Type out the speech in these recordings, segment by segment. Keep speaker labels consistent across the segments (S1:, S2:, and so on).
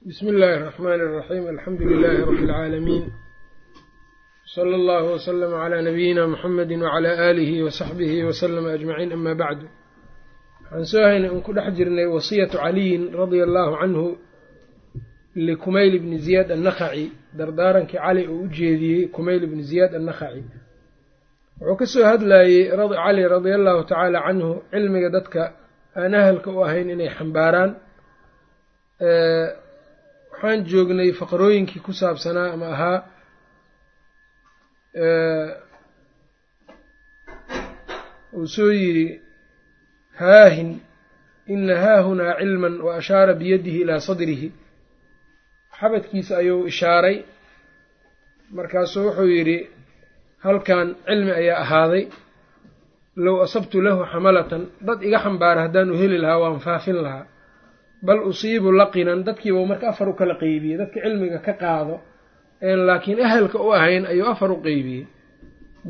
S1: bsmi illaahi الرaxmn الraxim alxamdu lilahi rabi اlcaalamiin slى اllah wslm عlى nabiyina mxamedi wعlى alihi wsaxbihi wslm ajmaciin ama bacdu waxaan soo haynay un ku dhex jirnay wasiyatu caliyin radia allahu canhu likumayl bni ziyaad annakhaci dardaarankii cali uu u jeediyey kumayl bni ziyaad annakhaci wuxuu ka soo hadlayey cali radia allahu tacaala canhu cilmiga dadka aan ahalka u ahayn inay xambaaraan waxaan joognay faqrooyinkii ku saabsanaa ama ahaa uu soo yidhi haahin ina haahunaa cilman wa ashaara biyadihi ilaa sadrihi. Xabadkiisa ayuu ishaaray markaasuu wuxuu yidhi halkan cilmi ayaa ahaaday low asabtu lahu xamalatan dad iga xambaara haddaanu heli lahaa waan faafin lahaa bal usiibu laqinan dadkiibau marka afar u kala qeybiyey dadka cilmiga ka qaado een laakiin ahalka u ahayn ayuu afar u qeybiyey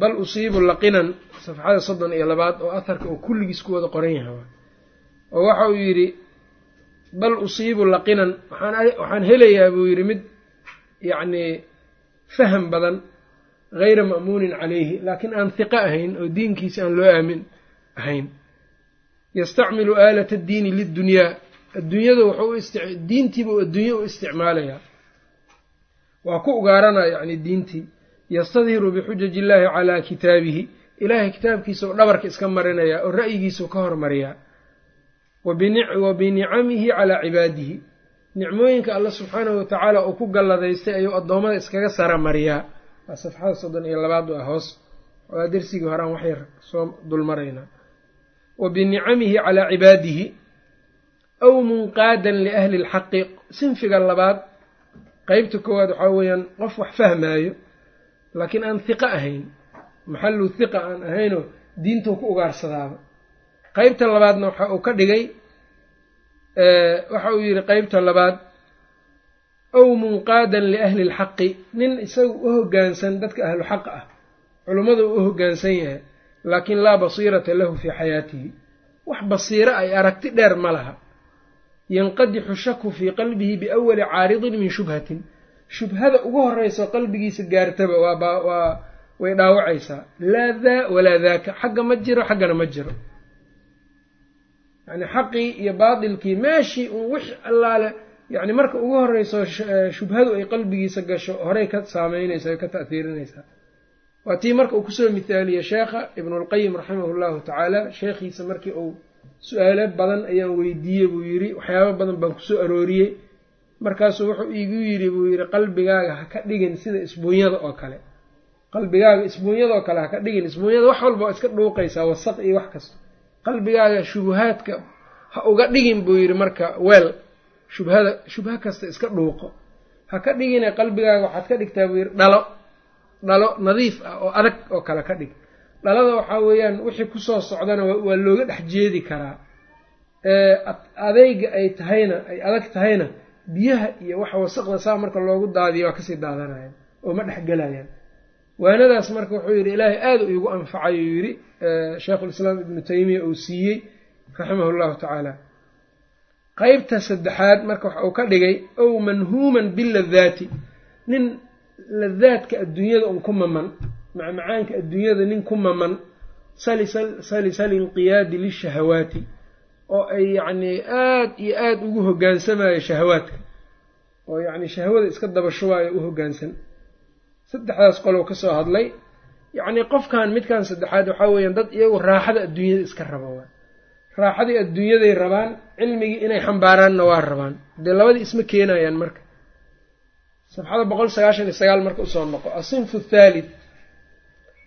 S1: bal usiibu laqinan safxada soddon iyo labaad oo aharka uu kulligiis ku wada qoran yahay. Oo waxa uu yidhi bal usiibu laqinan waxaan helayaa buu yidhi mid yacnii faham badan hayra ma'muunin calayhi laakiin aan hiqo ahayn oo diinkiisa aan loo aamin ahayn. Yastacmilu aalata addiini lidunyaa adduunyada diintiiba adduunye u isticmaalayaa waa ku ugaaranaa yacni diintii. Yastadhiru bixujaji illaahi calaa kitaabihi. Ilaahay kitaabkiisa u dhabarka iska marinayaa oo ra'yigiisau ka hormariyaa wa binicamihi calaa cibaadihi. Nicmooyinka alla subxaanahu watacaala uu ku galladaystay ayuu addoommada iskaga sara mariyaa waa safxada soddon iyo labaad ah hoos. Waa dersigii horaan waxyar soo dulmaraynaa wa binicamihi calaa cibaadihi aw munqaadan liahli lxaqi sinfiga labaad qeybta koowaad waxaa weeyaan qof wax fahmaayo laakiin aan hiqo ahayn maxallu hiqa aan ahaynoo diintuu ku ugaarsadaaba. Qeybta labaadna waxa uu ka dhigay waxa uu yidhi qeybta labaad aw munqaadan liahli lxaqi nin isaga u hoggaansan dadka ahlu xaq ah culummada uu u hoggaansan yahay laakiin laa basiirata lahu fii xayaatihi. Wax basiiro ay aragti dheer ma laha yanqadixu shaku fii qalbihi biawali caaridin min shubhatin shubhada ugu horeyso qalbigiisa gaartaba waa way dhaawacaysaa laa daa walaa daaka xagga ma jiro xaggana ma jiro yani xaqii iyo baatilkii meeshii un wix allaale yani marka ugu horeyso shubhadu ay qalbigiisa gasho horey ka saameynaysa ka ta'hiirinaysaa waa tii marka uu ku soo mithaaliyey sheekha ibnulqayim raximahu llahu tacaala sheekhiisa markii uu su'aalo badan ayaan weydiiyey buu yidhi waxyaabo badan baan ku soo arooriyey. Markaasuu wuxuu iigu yidhi buu yidhi qalbigaaga ha ka dhigin sida isbuunyada oo kale. Qalbigaaga isbuunyada oo kale ha ka dhigin isbuunyada wax walba waa iska dhuuqaysaa wasaq iyo wax kasta qalbigaaga shubuhaadka ha uga dhigin buu yidhi marka weel shubhada shubha kasta iska dhuuqo. Ha ka dhigine qalbigaaga waxaad ka dhigtaa buu yidhi dhalo dhalo nadiif ah oo adag oo kale ka dhig dhalada waxaa weeyaan wixii ku soo socdana waa looga dhex jeedi karaa. Adeyga ay tahayna ay adag tahayna biyaha iyo waxa wasaqda saa marka loogu daadiyo waa ka sii daadanayaan oo ma dhexgelayaan waanadaas marka wuxuu yidhi ilaahay aada iigu anfacay uu yidhi sheikhulislaam ibnu taymiya uu siiyey raximahu llahu tacaala. Qeybta saddexaad marka waxa uu ka dhigay ow manhuuman biladaati nin ladaadka adduunyada un ku maman macmacaanka adduunyada nin ku maman salisal inqiyaadi lishahawaati oo ay yacnii aada iyo aada ugu hoggaansamayo shahawaadka oo yacni shahwada iska daba shubaayo u hoggaansan saddexdaas qolow ka soo hadlay yacnii qofkan midkan saddexaad waxaa weeyaan dad iyagu raaxada adduunyada iska raba waa. Raaxadii adduunyaday rabaan cilmigii inay xambaaraanna waa rabaan. Dee labadii isma keenayaan marka. Safxada boqol sagaashan iyo sagaal marka u soo noqo. Asinfu athaalith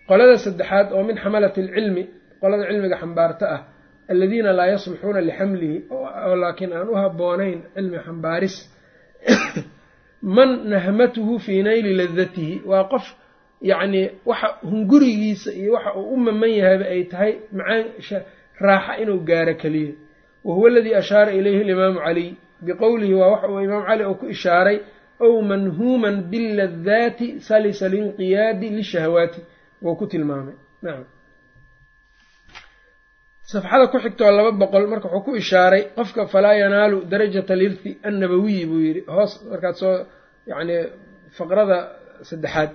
S1: qolada saddexaad oo min xamalati alcilmi qolada cilmiga xambaarta ah aladiina laa yasluxuuna lixamlihi oo laakiin aan u habboonayn cilmi xambaaris. Man nahmatuhu fii nayli ladatihi waa qof yacnii waxa hungurigiisa iyo waxa uu u maman yahayba ay tahay macaan raaxa inuu gaaro keliya wa huwa aladii ashaara ilayhi alimaamu caliy biqowlihi waa waxa uu imaam cali uu ku ishaaray ow manhuuman biladaati salisa linqiyaadi lishahawaati wou ku tilmaamay. Nacam safxada ku xigtoo laba boqol marka wuxuu ku ishaaray qofka falaa yanaalu darajata alirthi annabawiyi buu yidhi. Hoos markaad soo yacni faqrada saddexaad.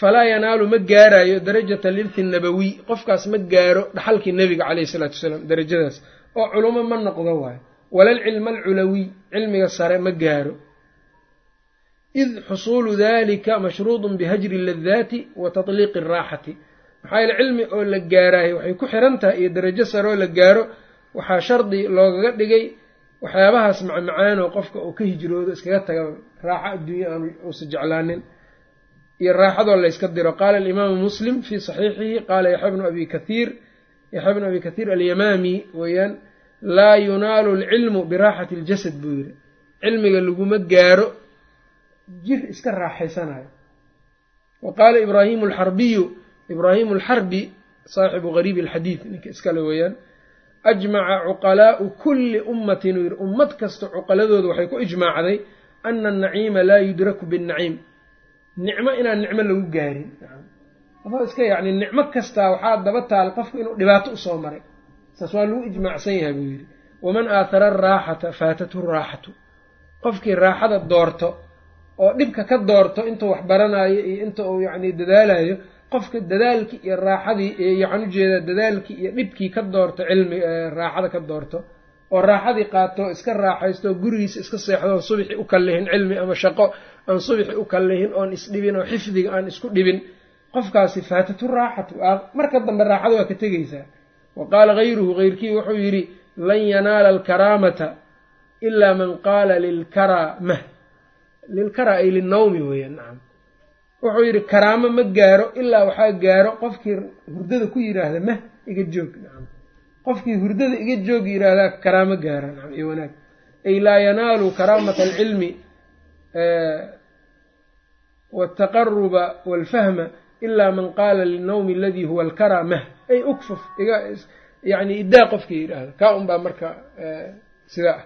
S1: Falaa yanaalu ma gaarayo darajata alirthi annabawiy qofkaas ma gaaro dhaxalkii nebiga caleyhi isalaatu wasalaam darajadaas. Oo culumo ma noqdo waayo. Walalcilma alculawiy cilmiga sare ma gaaro id xusuulu dalika mashruudun bihajri ladaati wa tatliiqi araaxati maxaa yaele cilmi oo la gaaraayo waxay ku xiran tahay iyo darajo sare oo la gaaro waxaa shardi loogaga dhigay waxyaabahaas macmacaanoo qofka uu ka hijroodo iskaga taga raaxo adduunya aan uusa jeclaanin iyo raaxadoo layska diro qaala alimaamu muslim fii saxiixihi qaala yaxya bnu abi kathiir yaxya bnu abi kathiir alyamaami weeyaan laa yunaalu alcilmu biraaxati aljasad buu yidhi cilmiga laguma gaaro jir iska raaxaysanayo. Wa qaala ibraahimu alxarbiyu ibraahimu alxarbi saaxibu gariibi alxadiid ninka iskale weeyaan ajmaca cuqalaa'u kulli ummatin uu yidhi ummad kasta cuqaladooda waxay ku ijmaacday ana annaciima laa yudraku binnaciim. Nicmo inaan nicmo lagu gaarin. Qofka iska yacni nicmo kastaa waxaa daba taal qofku inuu dhibaato u soo maray. Saas waa lagu ijmaacsan yahay buu yidhi. Waman aathara araaxata faatathu raaxatu. Qofkii raaxada doorto oo dhibka ka doorto intuu wax baranaayo iyo inta uu yacni dadaalayo qofka dadaalkii iyo raaxadii yaxaan u jeedaa dadaalkii iyo dhibkii ka doorto cilmi raaxada ka doorto oo raaxadii qaato iska raaxaysto gurigiisa iska seexdo oon subixi u kallihin cilmi ama shaqo aan subixi u kallihin oon isdhibin oo xifdiga aan isku dhibin. Qofkaasi faatatu raaxatu marka dambe raaxada waa ka tegeysaa wa qaala hayruhu heyrkii wuxuu yidhi lan yanaala alkaraamata ilaa man qaala lilkaraa mah lilkaraa ay linawmi weeyaan nacam wuxuu yidhi karaamo ma gaaro ilaa waxaa gaaro qofkii hurdada ku yidhaahda mah iga joog nacam qofkii hurdada iga joog yidhaahdaa karaamo gaara nacam iyo wanaag ay laa yanaalu karaamata alcilmi waltaqaruba walfahma ilaa man qaala linawmi aladii huwa alkaraa mah ay ukfuf iga yacni iddaa qofkii yidhaahda kaa un baa marka sidaa ah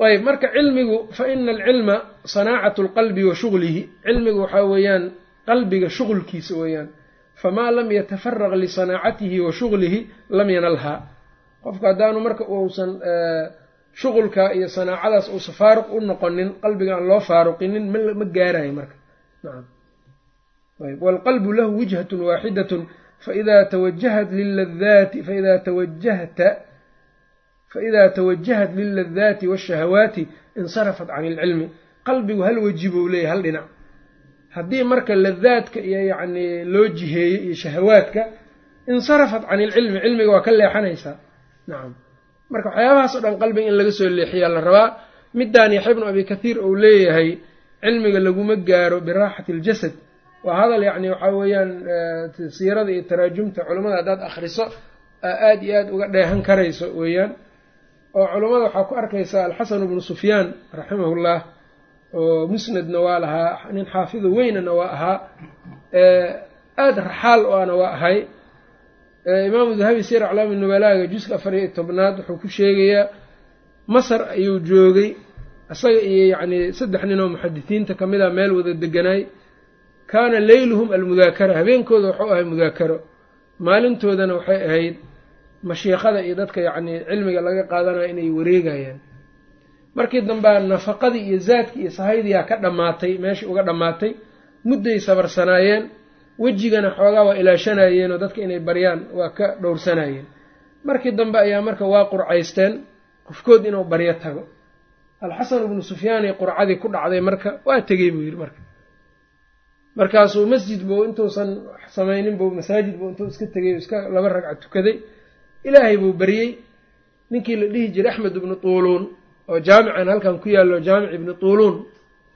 S1: ayb marka cilmigu fa ina alcilma sanaacatu lqalbi wa shuglihi cilmigu waxaa weeyaan qalbiga shuqulkiisa weeyaan. Famaa lam yatafaraq lisanaacatihi wa shuglihi lam yanalhaa qofku haddaanu marka uusan shuqulka iyo sanaacadaas uusa faaruq u noqonin qalbiga aan loo faaruqinin ma gaarayo marka. Waalqalbu lahu wijhatun waaxidatun faidaa tawajahat liladaati faidaa tawajahta faidaa tawajahat liladaati waashahawaati insarafat can ilcilmi qalbigu hal weji buu leeyahy hal dhinac haddii marka ladaadka iyo yacnii loo jiheeyo iyo shahawaadka insarafat can ilcilmi cilmiga waa ka leexanaysaa nacam marka waxyaabahaas o dhan qalbiga in laga soo leexiyaa la rabaa middaan yaxya bnu abi kathiir uu leeyahay cilmiga laguma gaaro biraaxati aljasad waa hadal yacni waxaa weeyaan siirada iyo taraajumta culammada haddaad akhriso aada iyo aada uga dheehan karayso weeyaan oo culammada waxaa ku arkaysaa alxasanu bnu sufyaan raximahullah oo musnadna waa lahaa nin xaafido weynana waa ahaa aada raxaal o waa ahay. Imaamu dahabi sir aclaami nubalaaga juska afar iyo tobnaad wuxuu ku sheegayaa masar ayuu joogay isaga iyo yacni saddex nin oo muxadisiinta ka mid a meel wada deganaay kaana leyluhum almudaakara habeenkooda waxuu ahay mudaakaro. Maalintoodana waxay ahayd mashiikhada iyo dadka yacnii cilmiga laga qaadanayo inay wareegayaan. Markii dambea nafaqadii iyo zaadkii iyo sahaydiyaa ka dhammaatay meeshii uga dhammaatay mudday sabarsanaayeen wejigana xoogaa waa ilaashanayeen oo dadka inay baryaan waa ka dhowrsanayeen. Markii dambe ayaa marka waa qurcaysteen qofkood inuu baryo tago. Alxasan ibnu sufyaanay qurcadii ku dhacday marka waa tegey buu yidhi marka. Markaasuu masjid buu intuusan samaynin buu masaajid buu intuu iska tegay iska laba ragca tukaday ilaahay buu baryey. Ninkii la dhihi jiray axmed ibnu tuuluun oo jaamican halkan ku yaallo jaamic ibnu tuuluun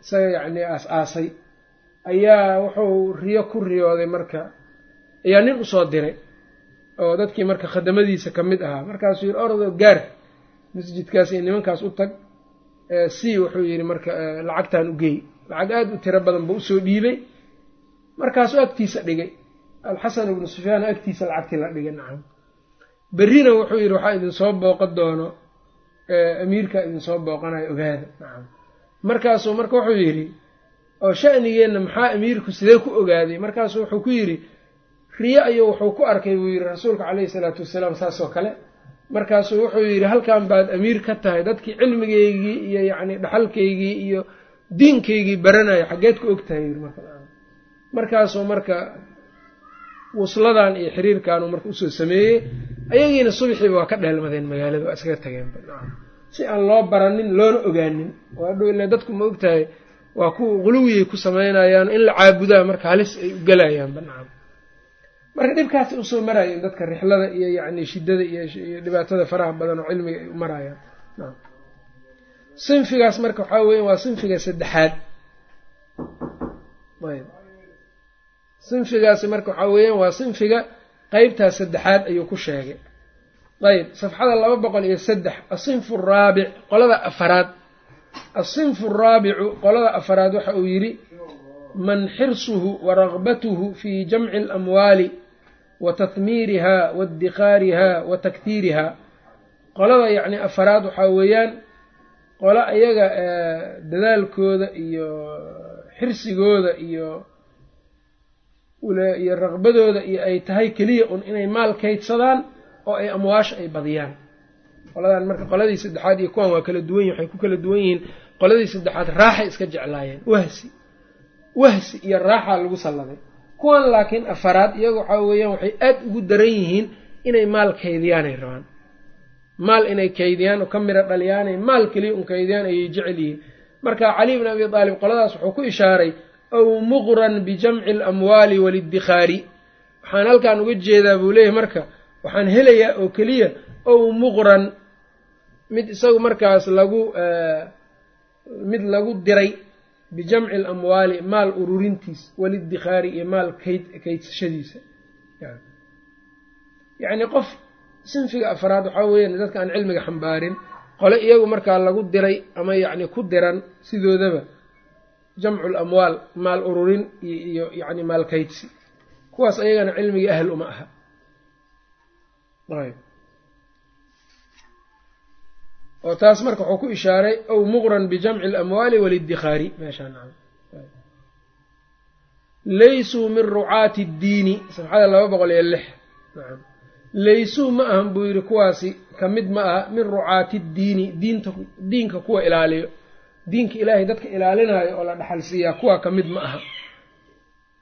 S1: isaga yacnii aas-aasay ayaa wuxuu riyo ku riyooday marka. Ayaa nin u soo diray oo dadkii marka khadamadiisa ka mid ahaa. Markaasuu yidhi orodoo gaar masjidkaas iyo nimankaas u tag. Si wuxuu yidhi marka lacagtan u geey. Lacag aada u tiro badan buu u soo dhiibay. Markaasuu agtiisa dhigay. Alxasan ibnu sufyaan agtiisa lacagtii la dhigay nacam berrina wuxuu yidhi waxaa idin soo booqan doono amiirkaa idin soo booqanayo ogaada. Nacam markaasuu marka wuxuu yidhi oo shanigeenna maxaa amiirku sidee ku ogaaday? Markaasuu wuxuu ku yidhi riye ayuu wuxuu ku arkay buu yidhi rasuulka caleyhi salaatu wasalaam saasoo kale. Markaasuu wuxuu yidhi halkan baad amiir ka tahay dadkii cilmigeygii iyo yacni dhaxalkaygii iyo diinkaygii baranaya xaggeed ku og tahay yii markaasuu marka wusladan iyo xiriirkaanu marka u soo sameeyey ayagiina subaxiiba waa ka dheelmadeen magaalada waa iskaga tageenba si aan loo baranin loona ogaanin. Waadhow ila dadku ma ogtahay waa ku quluwiyay ku samaynayaan in la caabudaa marka halis ay u gelayaanba nacam marka dhibkaasay u soo maraayeen dadka rixlada iyo yacni shiddada iyo dhibaatada faraha badan oo cilmiga ay u maraayaan nacam sinfigaas marka waxaa weya waa sinfiga saddexaad. Ayb. Sinfigaasi marka waxaa weeyaan waa sinfiga qeybtaas saddexaad ayuu ku sheegay. Ayb safxada laba boqol iyo saddex asinfu araabic qolada afaraad. Asinfu araabicu qolada afaraad waxa uu yidhi man xirsuhu wa ragbatuhu fii jamci alamwaali wa tahmiiriha wa iddikaariha wa taktiiriha. Qolada yacni afaraad waxaa weeyaan qolo iyaga dadaalkooda iyo xirsigooda iyo iyo raqbadooda iyo ay tahay keliya un inay maal kaydsadaan oo ay amwaasha ay badiyaan. Qoladan marka qoladii saddexaad iyo kuwan waa kala duwan yihiin waxay ku kala duwan yihiin. Qoladii saddexaad raaxay iska jeclaayeen. Wahsi. Wahsi iyo raaxa lagu salladay. Kuwan laakiin afaraad iyaga waxaa weeyaan waxay aad ugu daran yihiin inay maal kaydiyaanay rabaan. Maal inay kaydiyaan oo ka miro dhaliyaanay maal keliya un kaydiyaan ayay jecel yihiin. Marka cali bn abi aalib qoladaas wuxuu ku ishaaray aw muqran bijamci alamwaali waliddikhaari. Waxaan halkan uga jeedaa buu leeyahy marka waxaan helayaa oo keliya ow muqran mid isagu markaas lagu mid lagu diray bijamci alamwaali maal ururintiis waliddikhaari iyo maal kayd kaydsashadiisa. Yacni qof sinfiga afraad waxaa weeyaan dadka aan cilmiga xambaarin qole iyagu markaa lagu diray ama yacni ku diran sidoodaba jamcu lamwaal maal ururin iyo yacni maal kaydsi. Kuwaas ayagana cilmigii ahl uma aha. Oo taas marka wuxuu ku ishaaray ow muqran bijamci alamwaali waliddikhaari meeshaan laysuu min rucaati ddiini. Safxada laba boqol iyo lix. Laysuu ma ahan buu yidhi kuwaasi ka mid ma aha min rucaati ddiini. Diinta diinka kuwa ilaaliyo diinka ilaahay dadka ilaalinaayo oo la dhaxal siiyaa kuwa ka mid ma aha.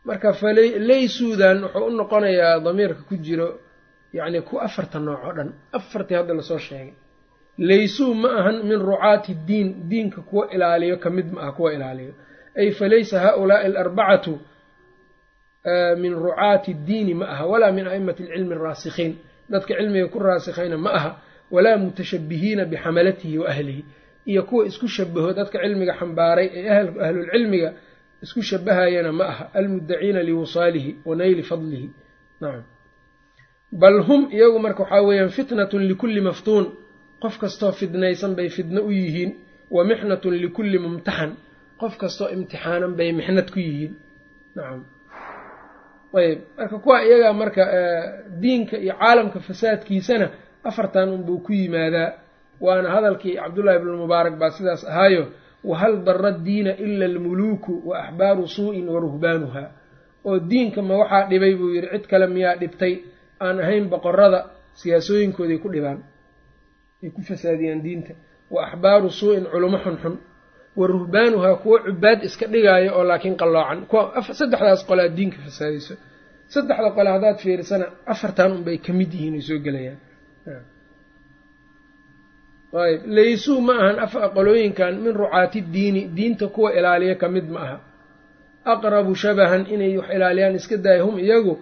S1: Marka falaysuudan wuxuu u noqonayaa damiirka ku jiro yacni ku afarta nooc oo dhan. Afartii hadda la soo sheegay. Laysuu ma ahan min rucaati ddiin diinka kuwa ilaaliyo ka mid ma aha kuwa ilaaliyo. Ay falaysa haulaai alarbacatu min rucaati ddiini ma aha walaa min a'imati alcilmi araasikiin dadka cilmiga ku raasikhayna ma aha walaa mutashabihiina bixamalatihi wa ahlihi iyo kuwa isku shabaho dadka cilmiga xambaaray ee ahlulcilmiga isku shabahayana ma aha. Almuddaciina liwusaalihi wa nayli fadlihi. Nacam bal hum iyagu marka waxaa weeyaan fitnatun likulli maftuun. Qof kastoo fidnaysan bay fidno u yihiin wa mixnatun likulli mumtaxan. Qof kastoo imtixaanan bay mixnad ku yihiin. Nacam ayb marka kuwa iyaga marka diinka iyo caalamka fasaadkiisana afartan unbuu ku yimaadaa waana hadalkii cabdullahi ibnulmubaarak baa sidaas ahaayo wahal dara diina ila almuluuku wa axbaaru suu'in wa ruhbaanuha. Oo diinka ma waxaa dhibay buu yidhi cid kale miyaa dhibtay aan ahayn boqorada siyaasooyinkooday ku dhibaan ay ku fasaadiyaan diinta. Wa axbaaru suu'in culimo xunxun wa ruhbaanuhaa kuwo cubaad iska dhigaayo oo laakiin qalloocan. Saddexdaas qole aad diinka fasaadayso. Saddexda qole haddaad fiirisana afartan unbay ka mid yihiin ay soo gelayaan ayb laysuu ma ahan afa qolooyinkan min rucaati diini diinta kuwa ilaaliya ka mid ma aha. Aqrabu shabahan inay wax ilaaliyaan iska daaya hum iyagu.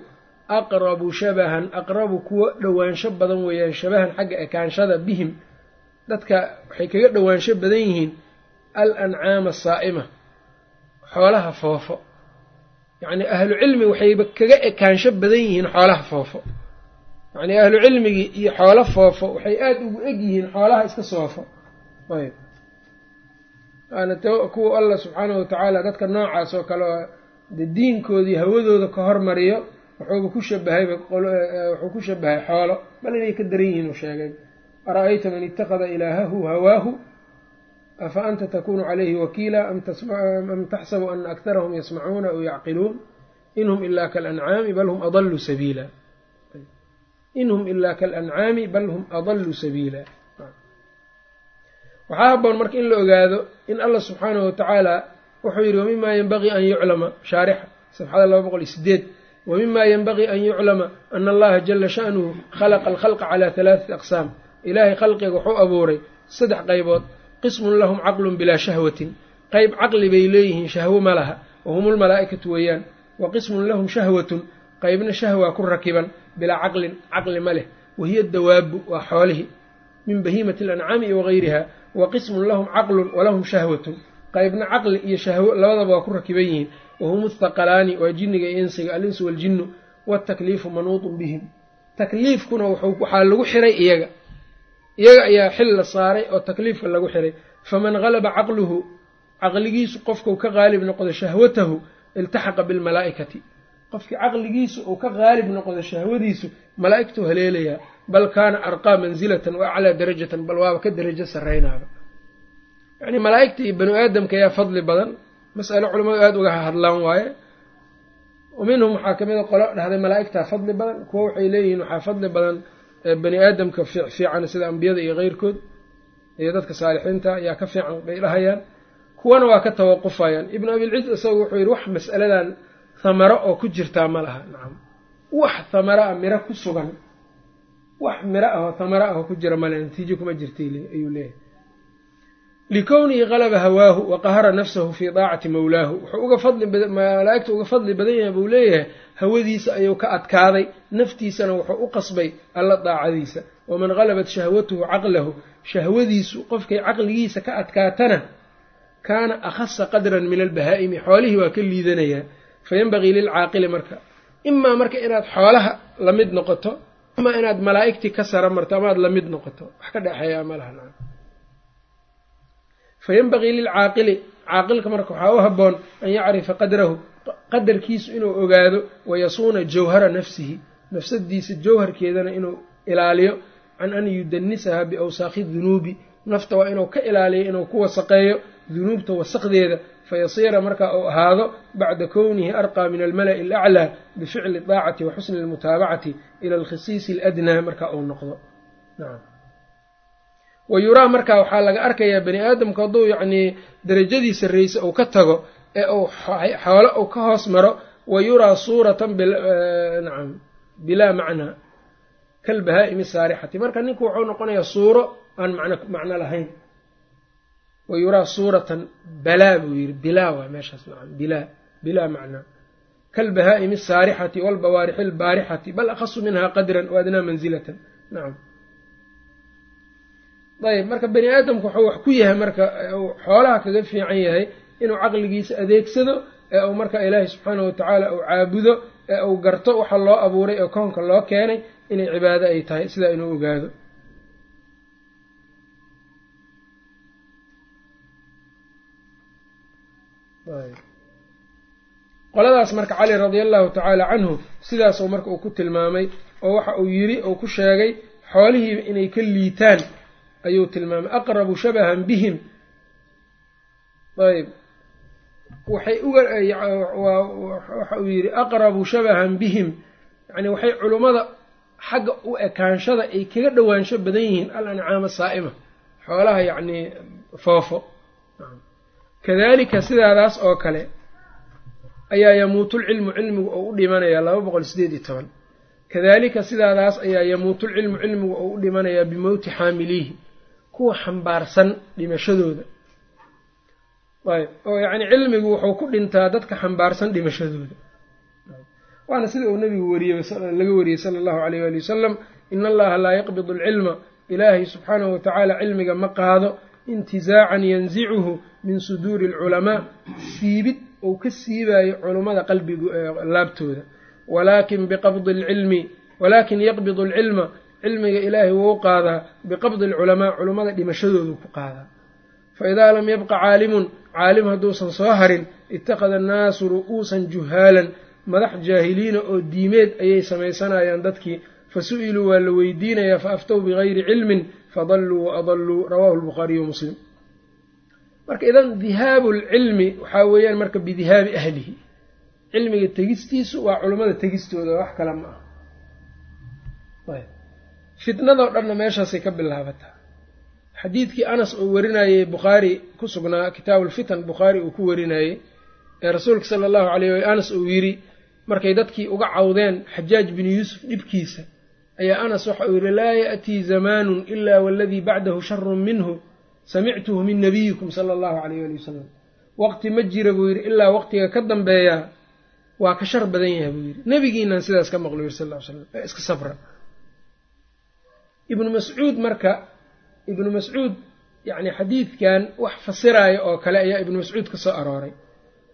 S1: Aqrabu shabahan aqrabu kuwa dhowaansho badan weeyaan shabahan xagga ekaanshada bihim. Dadka waxay kaga dhowaansho badan yihiin al ancaama asaa'ima xoolaha foofo. Yacnii ahlu cilmi waxayba kaga ekaansho badan yihiin xoolaha foofo yacnii ahlu cilmigii iyo xoolo foofo waxay aada ugu eg yihiin xoolaha iska soofo. Ayb. Kuwa allah subxaanahu watacaala dadka noocaas oo kale oo de diinkoodii hawadooda ka hormariyo wuxuuba ku shabahayba wuxuu ku shabahay xoolo. Bal inay ka daran yihiin uu sheegay ara-ayta man ittakhada ilaahahu hawaahu? Afa anta takunu calayhi wakiila? Am taxsabu ana aktarahum yasmacuuna aw yacqiluun? In hum ilaa kalancaami bal hum adalluu sabiila in hum ilaa kalancaami bal hum adalluu sabiila waxaa haboon marka in la ogaado in allah subxaanahu watacaala wuxuu yidhi wamimaa yenbagii an yuclama shaarixa safxada laba boqol iyo wmima yenbagii an yuclama ana allaha jala sha'nuhu khalaqa alkhalqa calaa halaaثati aqsaam ilaahay khalqiga wuxuu abuuray saddex qaybood qismun lahum caqlun bilaa shahwatin qayb caqli bay leeyihiin shahwo ma laha wahum lmalaa'ikatu weeyaan wa qismun lahum shahwatun qaybna shahwa ku rakiban bilaa caqlin caqli ma leh. Wahiya dawaabu waa xoolihii min bahiimati alancaami wagayriha wa qismun lahum caqlun walahum shahwatun. Qaybna caqli iyo shahwo labadaba waa ku rakiban yihiin. Wahum athaqalaani waa jinniga iyo insiga alinsu waaljinnu waatakliifu manuudun bihim. Takliifkuna waxaa lagu xiray iyaga. Iyaga ayaa xil la saaray oo takliifka lagu xiray. Faman galaba caqluhu caqligiisu qofkau ka qaalib noqdo shahwatahu iltaxaqa bilmalaa'ikati qofkii caqligiisu uu ka qaalib noqdo shahwadiisu malaa'igtuu haleelayaa bal kaana arqaa mansilatan wa aclaa darajatan bal waaba ka darajo sarraynaaba. Yacnii malaa'igta iyo banu aadamka ayaa fadli badan. Mas'alo culamadu aada uga hadlaan waaye. Minhum waxaa ka mid a qolo dhahday malaa'igtaa fadli badan kuwo waxay leeyihiin waxaa fadli badan bani aadamka fiican sida ambiyada iyo keyrkood iyo dadka saalixiinta ayaa ka fiican bay dhahayaan. Kuwana waa ka tawaqufayaan. Ibnu abilciz isagu wuxuu yidhi wax mas'aladan thamaro oo ku jirtaa ma laha. Nacam wax thamaro ah miro ku sugan. Wax miro ah oo thamaro ah oo ku jira male natiijo kuma jirtay ayuu leeyahay. Likownihi qalaba hawaahu wa qahara nafsahu fii daacati mawlaahu. Wuxuu uga fadli malaa'igta uga fadli badan yahay buu leeyahay hawadiisa ayuu ka adkaaday naftiisana wuxuu u qasbay alla daacadiisa. Waman galabat shahwatuhu caqlahu shahwadiisu qofkay caqligiisa ka adkaatana kaana akhasa qadran min albahaa'imi xoolihii waa ka liidanayaa fayenbagii lilcaaqili marka. Imaa marka inaad xoolaha la mid noqoto imaa inaad malaa'igtii ka sara marto amaad la mid noqoto wax ka dhexeeyaa ma laha fayenbagii lilcaaqili caaqilka marka waxaa u habboon an yacrifa qadrahu qadarkiisu inuu ogaado wayasuuna jawhara nafsihi nafsadiisa jawharkeedana inuu ilaaliyo can an yudanisaha biawsaakhi dunuubi. Nafta waa inuu ka ilaaliyo inuu ku wasaqeeyo dunuubta wasaqdeeda fayasiira marka uu ahaado bacda kownihi arqaa min almala'i alaclaa bificli daacati wa xusni almutaabacati ila alkhisiisi aladnaa marka uu noqdo. Wa yuraa markaa waxaa laga arkayaa bani aadamku hadduu yacnii darajadii sarraysa uu ka tago ee uu xoolo uu ka hoos maro wa yuraa suuratan nacam bilaa macnaa kalbahaa'imi saarixati marka ninku wuxuu noqonayaa suuro aan macno lahayn wa yuraa suuratan balaa buu yidhi bilaa waa meeshaas nacam bilaa bilaa macnaa. Kalbahaa'imi asaarixati walbawaarixi albaarixati bal akhasu minha qadran wa adnaa nacam ayb marka bani aadamku wuxuu wax ku yahay marka uu xoolaha kaga fiican yahay inuu caqligiisa adeegsado ee uu marka ilaahay subxaanahu watacaala uu caabudo ee uu garto waxa loo abuuray oo koonka loo keenay inay cibaado ay tahay sidaa inuu ogaado qoladaas marka cali radia allahu tacaala canhu sidaasuu marka uu ku tilmaamay oo waxa uu yidhi uu ku sheegay xoolihiiba inay ka liitaan ayuu tilmaamay. Aqrabu shabahan bihim. Ayb waxay uga waxa uu yidhi aqrabu shabahan bihim. Yacni waxay culummada xagga u ekaanshada ay kaga dhowaansho badan yihiin al ancaama saa'ima. Xoolaha yacnii foofo kadalika sidaadaas oo kale ayaa yamuutulcilmu cilmigu oo u dhimanayaa laba boqol sideed iyo toban. Kadalika sidaadaas ayaa yamuutulcilmu cilmigu oo u dhimanayaa bimowti xaamiliihi kuwa xambaarsan dhimashadooda. Ayb oo yacni cilmigu wuxuu ku dhintaa dadka xambaarsan dhimashadooda. Waana sida uu nabigu wariyey laga wariyey sala allahu alayh waali wasalam ina allaha laa yaqbidu alcilma ilaahay subxaanahu watacaala cilmiga ma qaado intizaacan yanzicuhu min suduuri alculamaa siibid uu ka siibayo culummada qalbigu laabtooda. Walaakin biqabdi alcilmi walaakin yaqbidu alcilma cilmiga ilaahay wuu qaadaa biqabdi alculamaa culummada dhimashadoodu ku qaadaa. Fa idaa lam yabqa caalimun caalim hadduusan soo harin ittakhada annaasu ru'uusan juhaalan madax jaahiliina oo diimeed ayay samaysanayaan dadkii. Fa su'iluu waa la weydiinayaa fa aftow bigayri cilmin fadalluu wa adalluu rawaahu lbukhaariyu muslim marka idan dihaabu lcilmi waxaa weeyaan marka bidihaabi ahlihi cilmiga tegistiisu waa culummada tegistooda wax kale ma aha fitnadoo dhanna meeshaasay ka bilaabataa xadiidkii anas uu warinayey bukhaari ku sugnaa kitaabulfitan bukhaari uu ku warinayey ee rasuulka sala allahu caleyh anas uu yidhi markay dadkii uga cawdeen xajaaj binu yuusuf dhibkiisa ayaa anas waxa uu yidhi laa ya'tii zamaanun ilaa waladii bacdahu sharun minhu samictuhu min nabiyikum sala allahu caleyh ali wasalam waqti ma jira buu yidhi ilaa waqtiga ka dambeeyaa waa ka shar badan yahay buu yidhi. Nebigiinaan sidaas ka maqlo yiri sal ly slam ee iska sabra. Ibnu mascuud marka ibnu mascuud yacni xadiidkan wax fasiraayo oo kale ayaa ibnu mascuud ka soo arooray.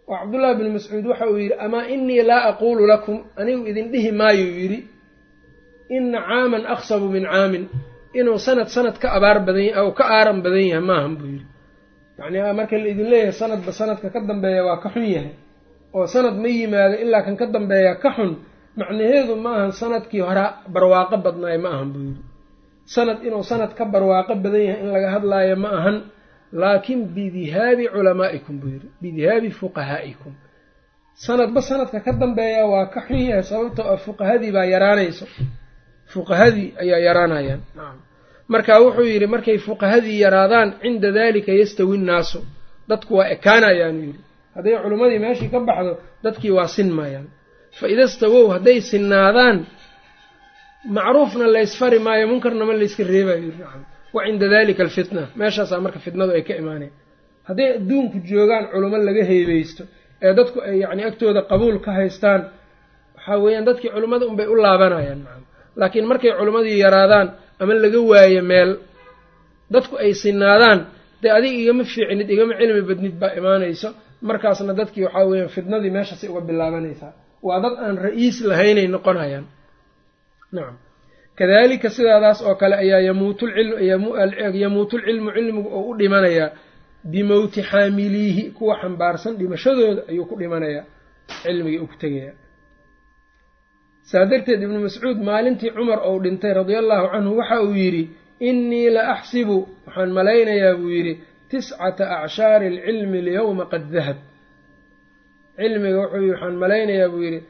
S1: Oo cabdullahi bnu mascuud waxa uu yidhi amaa inii laa aquulu lakum anigu idin dhihi maayuu yidhi ina caaman aksabu min caamin. Inuu sanad sanad ka abaar badan ka aaran badan yahay maahan buu yidhi. Yacni marka la idin leeyahay sanadba sanadka ka dambeeya waa ka xun yahay. Oo sanad ma yimaado ilaa kan ka dambeeya ka xun macnaheedu ma ahan sannadkii hore barwaaqo badnaay ma ahan buu yidhi. Sanad inuu sanad ka barwaaqo badan yahay in laga hadlaayo ma ahan. Laakin bidihaabi culamaa'ikum buu yidhi. Bidihaabi fuqahaa'ikum. Sanadba sanadka ka dambeeya waa ka xun yahay sababtoo ah fuqahadii baa yaraanayso fuqahadii ayaa yaraanayaan. Marka wuxuu yidhi markay fuqahadii yaraadaan cinda dalika yastawi nnaasu. Dadku waa ekaanayaanu yidhi. Hadday culimmadii meeshii ka baxdo dadkii waa sinmayaan. Fa ida stawow hadday sinnaadaan macruufna laysfari maayo munkarna ma layska reebayo yidhi wa cinda dalika alfitna. Meeshaasaa marka fitnadu ay ka imaanayan hadday adduunku joogaan culimo laga heebeysto ee dadku ay yacni agtooda qabuul ka haystaan waxaa weeyaan dadkii culimmada unbay u laabanayaan laakiin markay culimmadii yaraadaan ama laga waayo meel dadku ay sinaadaan dee adiga igama fiicnid igama cilmi badnid baa imaanayso. Markaasna dadkii waxaa weeyaan fitnadii meeshaasay uga bilaabanaysaa waa dad aan ra'iis lahaynay noqonayaan. Nacam kadalika sidaadaas oo kale ayaa yamuutulcilmu cilmigu oo u dhimanayaa bimowti xaamiliihi kuwa xambaarsan dhimashadooda ayuu ku dhimanayaa cilmigii uu ku tegayaa saa darteed ibnu mascuud maalintii cumar ou dhintay radia allahu canhu waxa uu yidhi innii la axsibu waxaan malaynayaa buu yidhi tiscata acshaari alcilmi alyowma qad dahab. Cilmiga wuxuu waxaan malaynayaa buu yidhi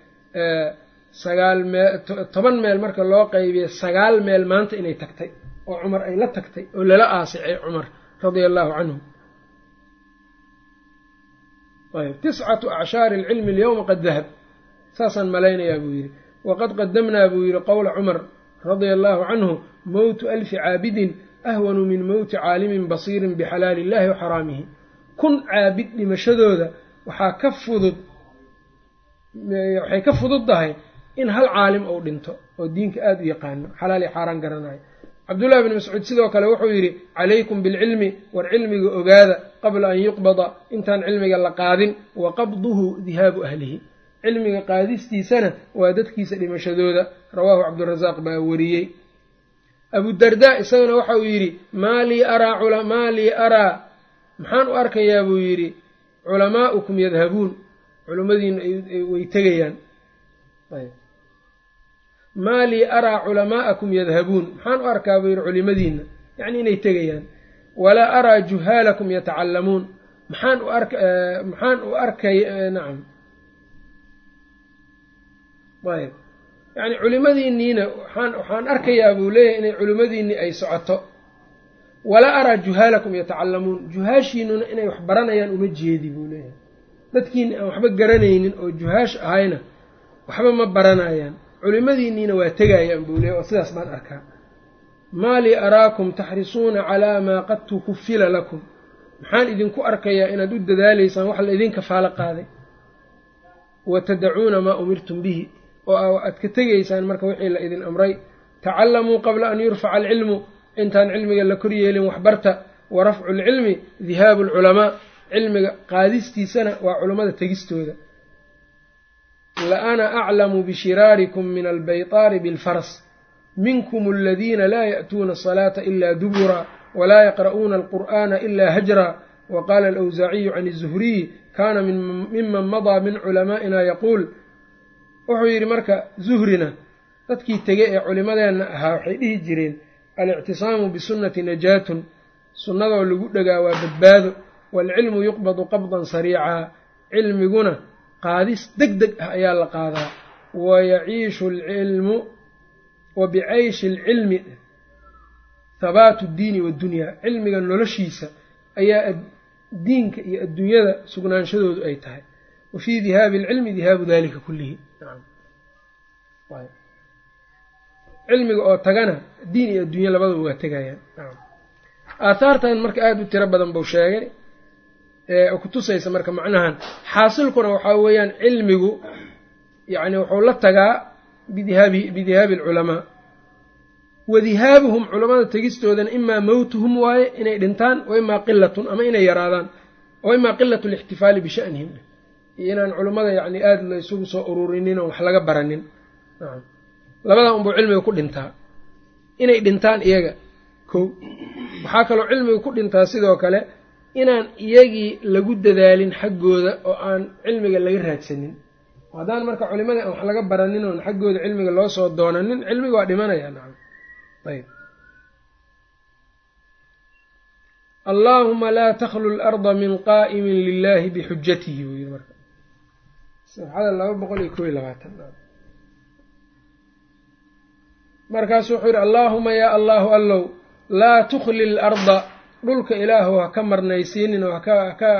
S1: sagaal mee toban meel marka loo qaybiya sagaal meel maanta inay tagtay oo cumar ay la tagtay oo lala aasicay cumar radia allahu canhu. Ayb tiscatu acshaari alcilmi alyowma qad dahab. Saasaan malaynayaa buu yidhi waqad qadamnaa buu yidhi qowla cumar radia allahu canhu mowtu alfi caabidin ahwanu min mowti caalimin basiirin bixalaali illahi wa kun caabid dhimashadooda waxaa ka fudud waxay ka fudud tahay in hal caalim ou dhinto oo diinka aada u yaqaano xalaal iyo xaaraan garanayo cabdullahi bni mascuud sidoo kale wuxuu yidhi calaykum bilcilmi war cilmiga ogaada qabla an yuqbada intaan cilmiga la qaadin wa qabduhu dihaabu ahlihi cilmiga qaadistiisana waa dadkiisa dhimashadooda. Rawaahu cabdurasaaq baa wariyey. Abudardaa isagana waxa uu yidhi maa lii araa maa lii araa maxaan u arkayaa buu yidhi culamaa'ukum yadhabuun. Culimmadiina way tegayaan. Maa lii araa culamaa'akum yadhabuun. Maxaan u arkaa buu yidhi culimadiina yacni inay tegayaan. Walaa araa juhaalakum yatacallamuun maxaan u ark maxaan u arkay nacam ayb. Yacni culimadiinniina waxaan waxaan arkayaa buu leeyahay inay culimmadiinnii ay socoto. Walaa araa juhaalakum yatacallamuun juhaashiinuna inay wax baranayaan uma jeedi buu leeyahay. Dadkiina aan waxba garanaynin oo juhaash ahayna waxba ma baranayaan. Culimadiinniina waa tegayaan buu leeyahy oo sidaas baan arkaa. Maa lii araakum taxrisuuna calaa maa qad tukufila lakum. Maxaan idinku arkayaa inaad u dadaalaysaan wax la idinka faalo qaaday. Wa tadacuuna maa umirtum bihi oo aad ka tegaysaan marka wixii la idin amray. Tacallamuu qabla an yurfaca alcilmu. Intaan cilmiga la kor yeelin waxbarta wa rafcu alcilmi dihaabu alculamaa cilmiga qaadistiisana waa culammada tegistooda. La ana aclamu bishiraarikum min albaytaari bilfaras. Minkum aladiina laa ya'tuuna asalaata ila dubura walaa yaqra'uuna alqur'aana ila hajra. Wa qaala alawsaaciyu can izuhriyi kaana miman madaa min culamaa'ina yaquul wuxuu yidhi marka zuhrina dadkii tege ee culimadeenna ahaa waxay dhihi jireen alictisaamu bisunnati najaatun sunnadoo lagu dhegaa waa badbaado waalcilmu yuqbadu qabdan sariicaa cilmiguna qaadis deg deg ah ayaa la qaadaa. Wa yaciishu alcilmu wa bicayshi alcilmi habaatu ddiini waddunyaa cilmiga noloshiisa ayaa diinka iyo adduunyada sugnaanshadoodu ay tahay. Wa fii dihaabi alcilmi dihaabu dalika kullihi cilmiga oo tagana diin iyo adduunya labadaba waa tegayaan aahaartan marka aada u tiro badan buu sheegay ee kutusaysa marka macnahan xaasilkuna waxaa weeyaan cilmigu yacni wuxuu la tagaa bidihaabi bidihaabi alculamaa. Wa dihaabuhum culamada tegistoodana imaa mowtuhum waaye inay dhintaan wa imaa qilatun ama inay yaraadaan wa imaa qilatu lixtifaali bishanihim iyo inaan culammada yacni aada la isugu soo ururinin oo wax laga baranin. Labadaa unbuu cilmiga ku dhintaa. Inay dhintaan iyaga. Kow. Waxaa kaloo cilmiga ku dhintaa sidoo kale inaan iyagii lagu dadaalin xaggooda oo aan cilmiga laga raadsanin. Haddaan marka culimadii aan wax laga baranin oon xaggooda cilmiga loo soo doonanin cilmiga waa dhimanaya. Nacam ayb allaahuma laa takhlu larda min qaa'imin lilahi bixujatihi safxada laba boqol iyo kob iyo labaatan. Markaasuu wuxuu yidhi allaahuma yaa allahu allow laa tukhli larda dhulka ilaahu ha ka marnaysiinin oo haka haka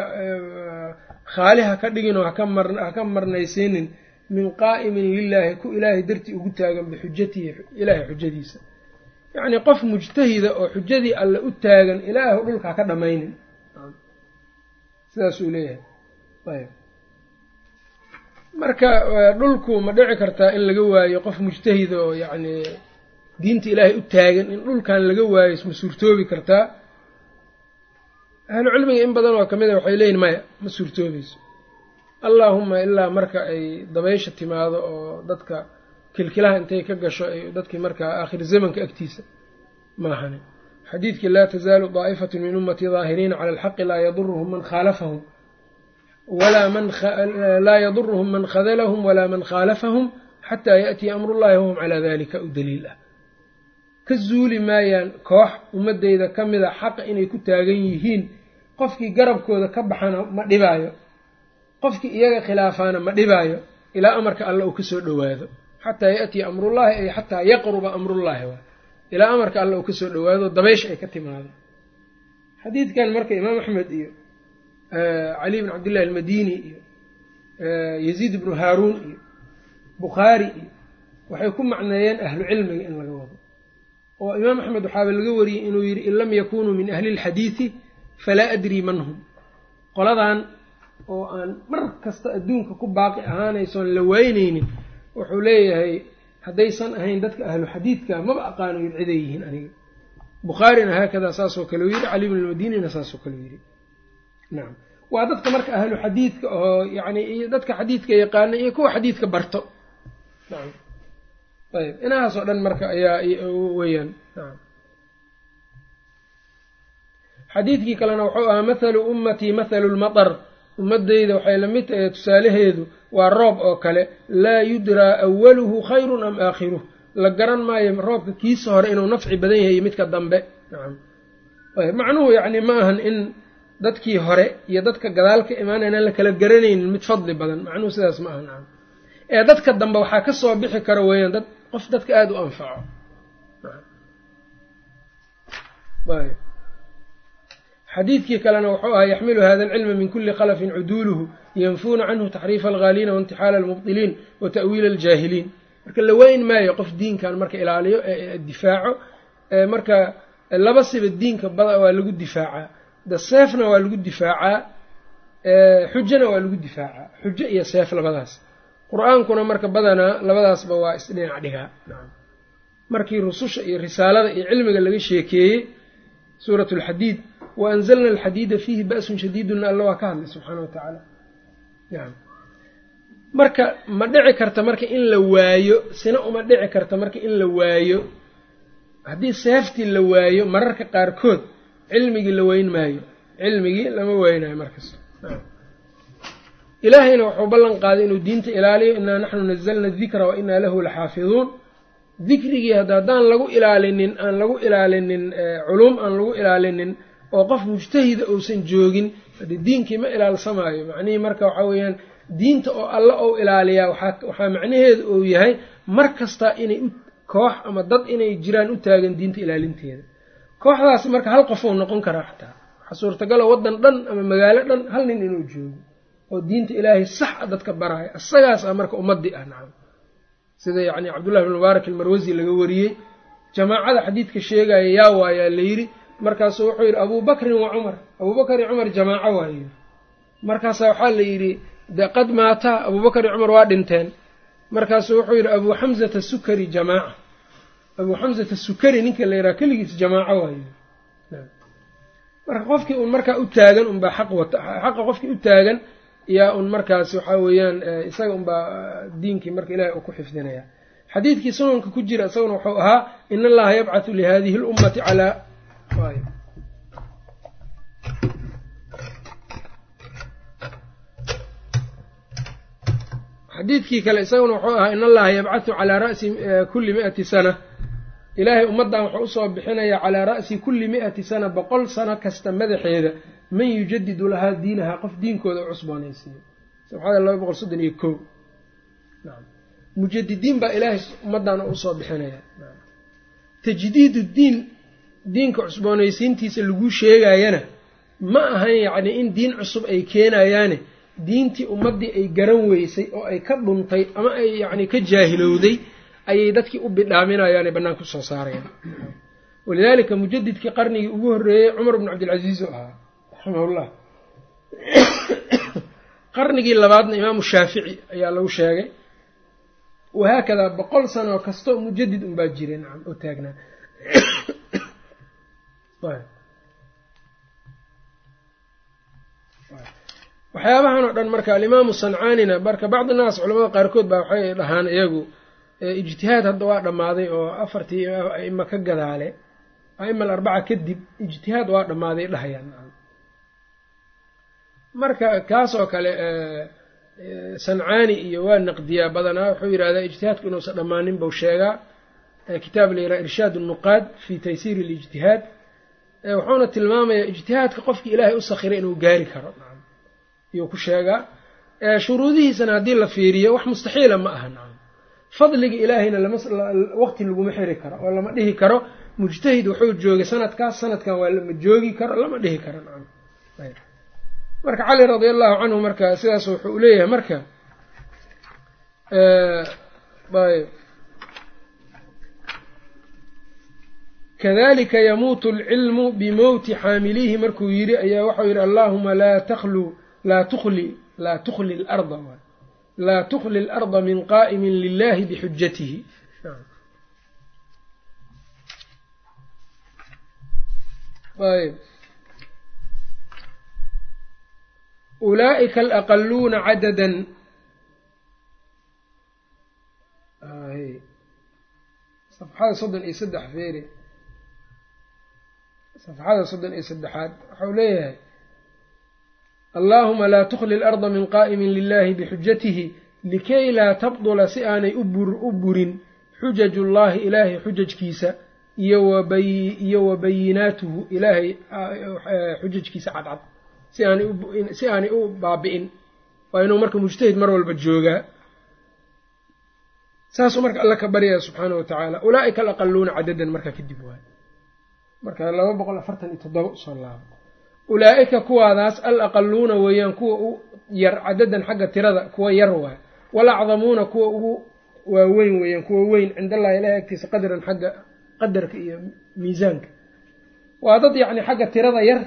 S1: khaali ha ka dhigin oo haka mar ha ka marnaysiinin min qaa'imin lilaahi ku ilaahay dartii ugu taagan bixujatihi ilaahay xujadiisa. Yacnii qof mujtahida oo xujadii alle u taagan ilaahu dhulka ha ka dhammaynin sidaasuu leeyahay. Ayb marka dhulku ma dhici kartaa in laga waayo qof mujtahida oo yacni diinta ilaahay u taagan in dhulkan laga waayo ma suurtoobi kartaa. Ahlu cilmiga in badan oo ka mid a waxay leeyihiin maya ma suurtoobayso allaahuma ilaa marka ay dabaysha timaado oo dadka kilkilaha intay ka gasho ay dadkii markaa aakhir zamanka agtiisa maahani xadiidkii laa tazaalu daa'ifatu min ummatii daahiriina cala alxaqi laa yaduruhum man khaalafahum laa yaduruhum man khadalahum walaa man khaalafahum xataa yaأtiya amrullahi wahum calaa dalika u daliil ah ka zuuli maayaan koox ummadeyda ka mida xaqa inay ku taagan yihiin qofkii garabkooda ka baxana ma dhibaayo qofkii iyaga khilaafaana ma dhibaayo ilaa amarka alle uu ka soo dhowaado xataa yaأtiya amrullahi ay xataa yaqruba amrullahi waay ilaa amarka alle uu ka soo dhowaado dabaysh ay ka timaado xadiidkan marka imaam axmed iyo cali bn cabdillahi almadini iyo yaziid ibnu haaruun iyo bukhaari iyo waxay ku macneeyeen ahlu cilmiga in laga wado oo imaam axmed waxaaba laga wariyey inuu yidhi in lam yakunuu min ahli اlxadiidi falaa adrii man hum qoladan oo aan mar kasta adduunka ku baaqi ahaanaysoon la waynaynin wuxuu leeyahay haddaysan ahayn dadka ahlu xadiidka maba aqaano yid ciday yihiin aniga bukhaarina haakadaa saasoo kale u yidhi cali bn lmadinina saasoo kale u yidhi nacam waa dadka marka ahlu xadiidka oo yacni iyo dadka xadiidka yaqaana iyo kuwa xadiidka barto. Nacam ayb inahaasoo dhan marka ayaa weeyaan. Nacam xadiidkii kalena wuxuu ahaa mathalu ummatii mathalu lmatar ummadeyda waxay la mid tahay tusaalaheedu waa roob oo kale. Laa yudraa awaluhu khayrun am aakhiruh la garan maayo roobka kiisa hore inuu nafci badan yahay midka dambe. Nacam ayb macnuhu yacni ma ahan in dadkii hore iyo dadka gadaal ka imaanayna la kala garanaynin mid fadli badan. Macnuhu sidaas ma aha nacam. Ee dadka dambe waxaa ka soo bixi kara weeyaan dad qof dadka aada u anfaco. Xadiidkii kalena wuxuu ahaa yaxmilu hada alcilma min kuli khalafin cuduuluhu yanfuuna canhu taxriifa alghaaliina waintixaala almubdiliin wa ta'wiila aljaahiliin. Marka la weyn maayo qof diinkan marka ilaaliyo ee difaaco marka laba siba diinka bada waa lagu difaacaa de seefna waa lagu difaacaa xujana waa lagu difaacaa. Xujo iyo seef labadaas. Qur'aankuna marka badanaa labadaasba waa isdhinac dhigaa. Markii rususha iyo risaalada iyo cilmiga laga sheekeeyey suurat alxadiid wa anzalna alxadiida fiihi ba'sun shadiidunna alla waa ka hadlay subxaana wa tacaala marka ma dhici karta marka in la waayo sina uma dhici karta marka in la waayo. Haddii seeftii la waayo mararka qaarkood cilmigii la weyn maayo cilmigii lama weynayo markasta ilaahayna wuxuu ballan qaaday inuu diinta ilaaliyo inaa naxnu nazalna dikra wa inaa lahu laxaafiduun. Dikrigii hadda haddaan lagu ilaalinin aan lagu ilaalinin culuum aan lagu ilaalinin oo qof mujtahida uusan joogin hade diinkii ma ilaalsamaayo macnihii marka waxaa weeyaan diinta oo alla ou ilaaliyaa waxaa macnaheedu uu yahay mar kasta inay koox ama dad inay jiraan u taagan diinta ilaalinteeda kooxdaas marka hal qofou noqon karaa xataa. Waxaa suurtagalo waddan dhan ama magaalo dhan hal nin inuu joogo oo diinta ilaahay sax a dadka baraayo isagaas a marka ummadii ah nacam sida yacni cabdullahi bn mubaarak almarwasi laga wariyey jamaacada xadiidka sheegaya yaa waayaa la yidhi. Markaasuu wuxuu yidhi abubakrin wa cumar. Abubakar iyo cumar jamaaco waayo markaasaa waxaa la yidhi de qad maataa abubakar iyo cumar waa dhinteen. Markaasuu wuxuu yidhi abuu xamzata sukari jamaaca abuu xamzata sukari ninka la yidhaha keligiis jamaaco waayo marka qofkii un markaa u taagan unbaa xaq wata xaqa qofkii u taagan yaa un markaas waxaa weeyaan isaga unbaa diinkii marka ilahay uu ku xifdinaya. Xadiidkii sunanka ku jira isaguna wuxuu ahaa in allaha yabcathu lihadihi lummati calaa xadiidkii kale isaguna wuxuu ahaa in allaha yabcathu calaa ra'si kulli mi'ati sana ilaahay ummaddan wuxuu u soo bixinayaa calaa ra'si kulli mi'ati sana boqol sano kasta madaxeeda. Man yujadidu lahaa diinaha qof diinkooda u cusboonaysiiyo. Laba boqol soddon iyo kow. Mujadidiin baa ilaahay ummaddan u soo bixinaya. Tajdiidu diin diinka cusboonaysiintiisa lagu sheegayana ma ahan yacni in diin cusub ay keenayaane. Diintii ummaddii ay garan weysay oo ay ka dhuntay ama ay yacni ka jaahilowday ayay dadkii u bidhaaminayaane bannaanka u soo saarayaan walidaalika mujadidkii qarnigii ugu horreeyey cumar bnu cabdilcasiis oo ahaa raximahullah. Qarnigii labaadna imaamu shaafici ayaa lagu sheegay wahaakadaa boqol sano kastoo mujadid unbaa jiray nacam oo taagnaa waxyaabahan oo dhan marka alimaamu sancaanina marka bacdi naas culamada qaarkood baa waxay dhahaan iyagu ijtihaad hadda waa dhammaaday oo afartii aima ka gadaale aima alarbaca kadib ijtihaad waa dhammaaday dhahayaan. Marka kaas oo kale sancaani iyo waa naqdiyaa badanaa wuxuu yidhahdaa ijtihaadku inuusan dhammaanin buu sheegaa. Kitaab la yidhaha irshaad nuqaad fi taysiir اlijtihaad wuxuuna tilmaamayaa ijtihaadka qofkii ilaahay u sakhiray inuu gaari karo. Iyuu ku sheegaa. Shuruudihiisana haddii la fiiriyo wax mustaxiila ma aha. Nacam fadliga ilaahayna waqti laguma xiri karo oo lama dhihi karo. Mujtahid wuxuu joogay sanadkaas sanadkan waa lama joogi karo lama dhihi karo. Marka cali radi allahu canhu marka sidaas wuxuu leeyahay marka kadalika yamuutu alcilmu bimowti xaamilihi markuu yidhi ayaa waxau yidhi allahuma laa taklu laa tukli laa tukli larda laa tukli اlarda min qa'imin lilahi bixujatihi ayb ulaa'ika alaqaluuna cadadan safxada soddon iyo saddex feeri safxada soddon iyo saddexaad waxau leeyahay allaahuma laa tukli larda min qaa'imin lilahi bixujatihi likay laa tabdula si aanay u burin xujaj ullaahi ilaahay xujajkiisa iyo wa bayinaatuhu ilaahay xujajkiisa cadcad si aanay u baabi'in. Waa inuu marka mujtahid mar walba joogaa. Saasuu marka alla ka baryaya subxaana wa tacaala. Ulaa'ika alaqaluuna cadadan markaa kadib waay. Marka laba boqol afartan iyo toddoba u soo laabo ulaa'ika kuwaadaas al aqaluuna weeyaan kuwa u yar cadadan xagga tirada kuwa yar waay. Walacdamuuna kuwa ugu waaweyn weeyaan kuwa weyn cindallahi ilahi agtiisa qadran xagga qadarka iyo miisaanka. Waa dad yacni xagga tirada yar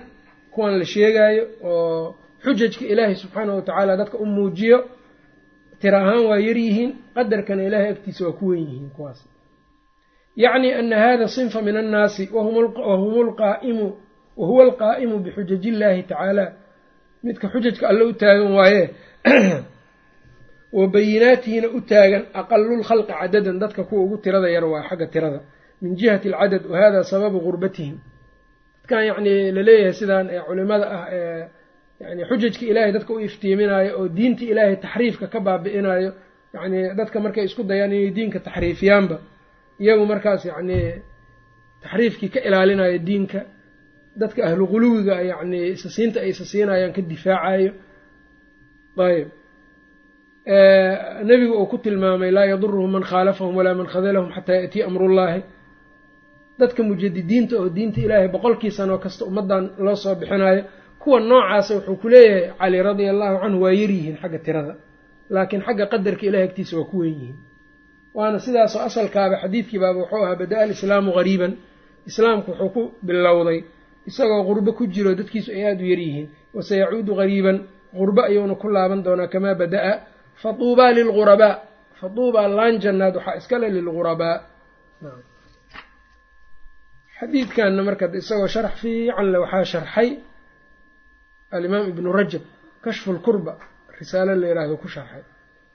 S1: kuwan la sheegaayo oo xujajka ilaahay subxaanahu watacaala dadka u muujiyo. Tira ahaan waa yar yihiin qadarkana ilaahay agtiisa waa ku wen yihiin kuwaas. Yacni ana hada sinfa min annaasi wahum lqaa'imu wahuwa alqaa'imu bixujaji illaahi tacaala midka xujajka alle u taagan waaye wa bayinaatihina u taagan aqalulkhalqi cadadan dadka kuwa ugu tirada yar waa xagga tirada min jihati alcadad wa hada sababu gurbatihim dadkan yacni la leeyahay sidaan ee culimada ah ee yani xujajka ilaahay dadka u iftiiminayo oo diinta ilaahay taxriifka ka baabi'inayo yacni dadka markay isku dayaan inay diinka taxriifiyaanba iyagu markaas yacni taxriifkii ka ilaalinayo diinka dadka ahlu quluwiga yacni isasiinta ay isasiinayaan ka difaacayo ayb nebigu uu ku tilmaamay laa yaduruhum man khaalafahum walaa man khadalahum xataa yaatiya amrullaahi dadka mujadidiinta oo diinta ilaahay boqolkii sanoo kasta ummaddan loo soo bixinayo kuwa noocaasa wuxuu ku leeyahay cali radia allahu canhu waa yaryihiin xagga tirada laakiin xagga qadarka ilahay agtiisa waa ku wen yihiin. Waana sidaasoo asalkaaba xadiidkii baaba wuxuu ahaa bada-a alislaamu gariiban islaamku wuxuu ku bilowday isagoo qurbo ku jiro dadkiisu ay aada u yaryihiin wasayacuudu gariiban qurbo ayuuna ku laaban doonaa kamaa bada-a. Fatuubaa lilghurabaa fatuubaa laan jannaad waxaa iskale lilghurabaa xadiidkanna marka isagoo sharx fiican le waxaa sharxay alimaam ibnu rajab kashfu lkurba risaalo la yidhaahdo ku sharxay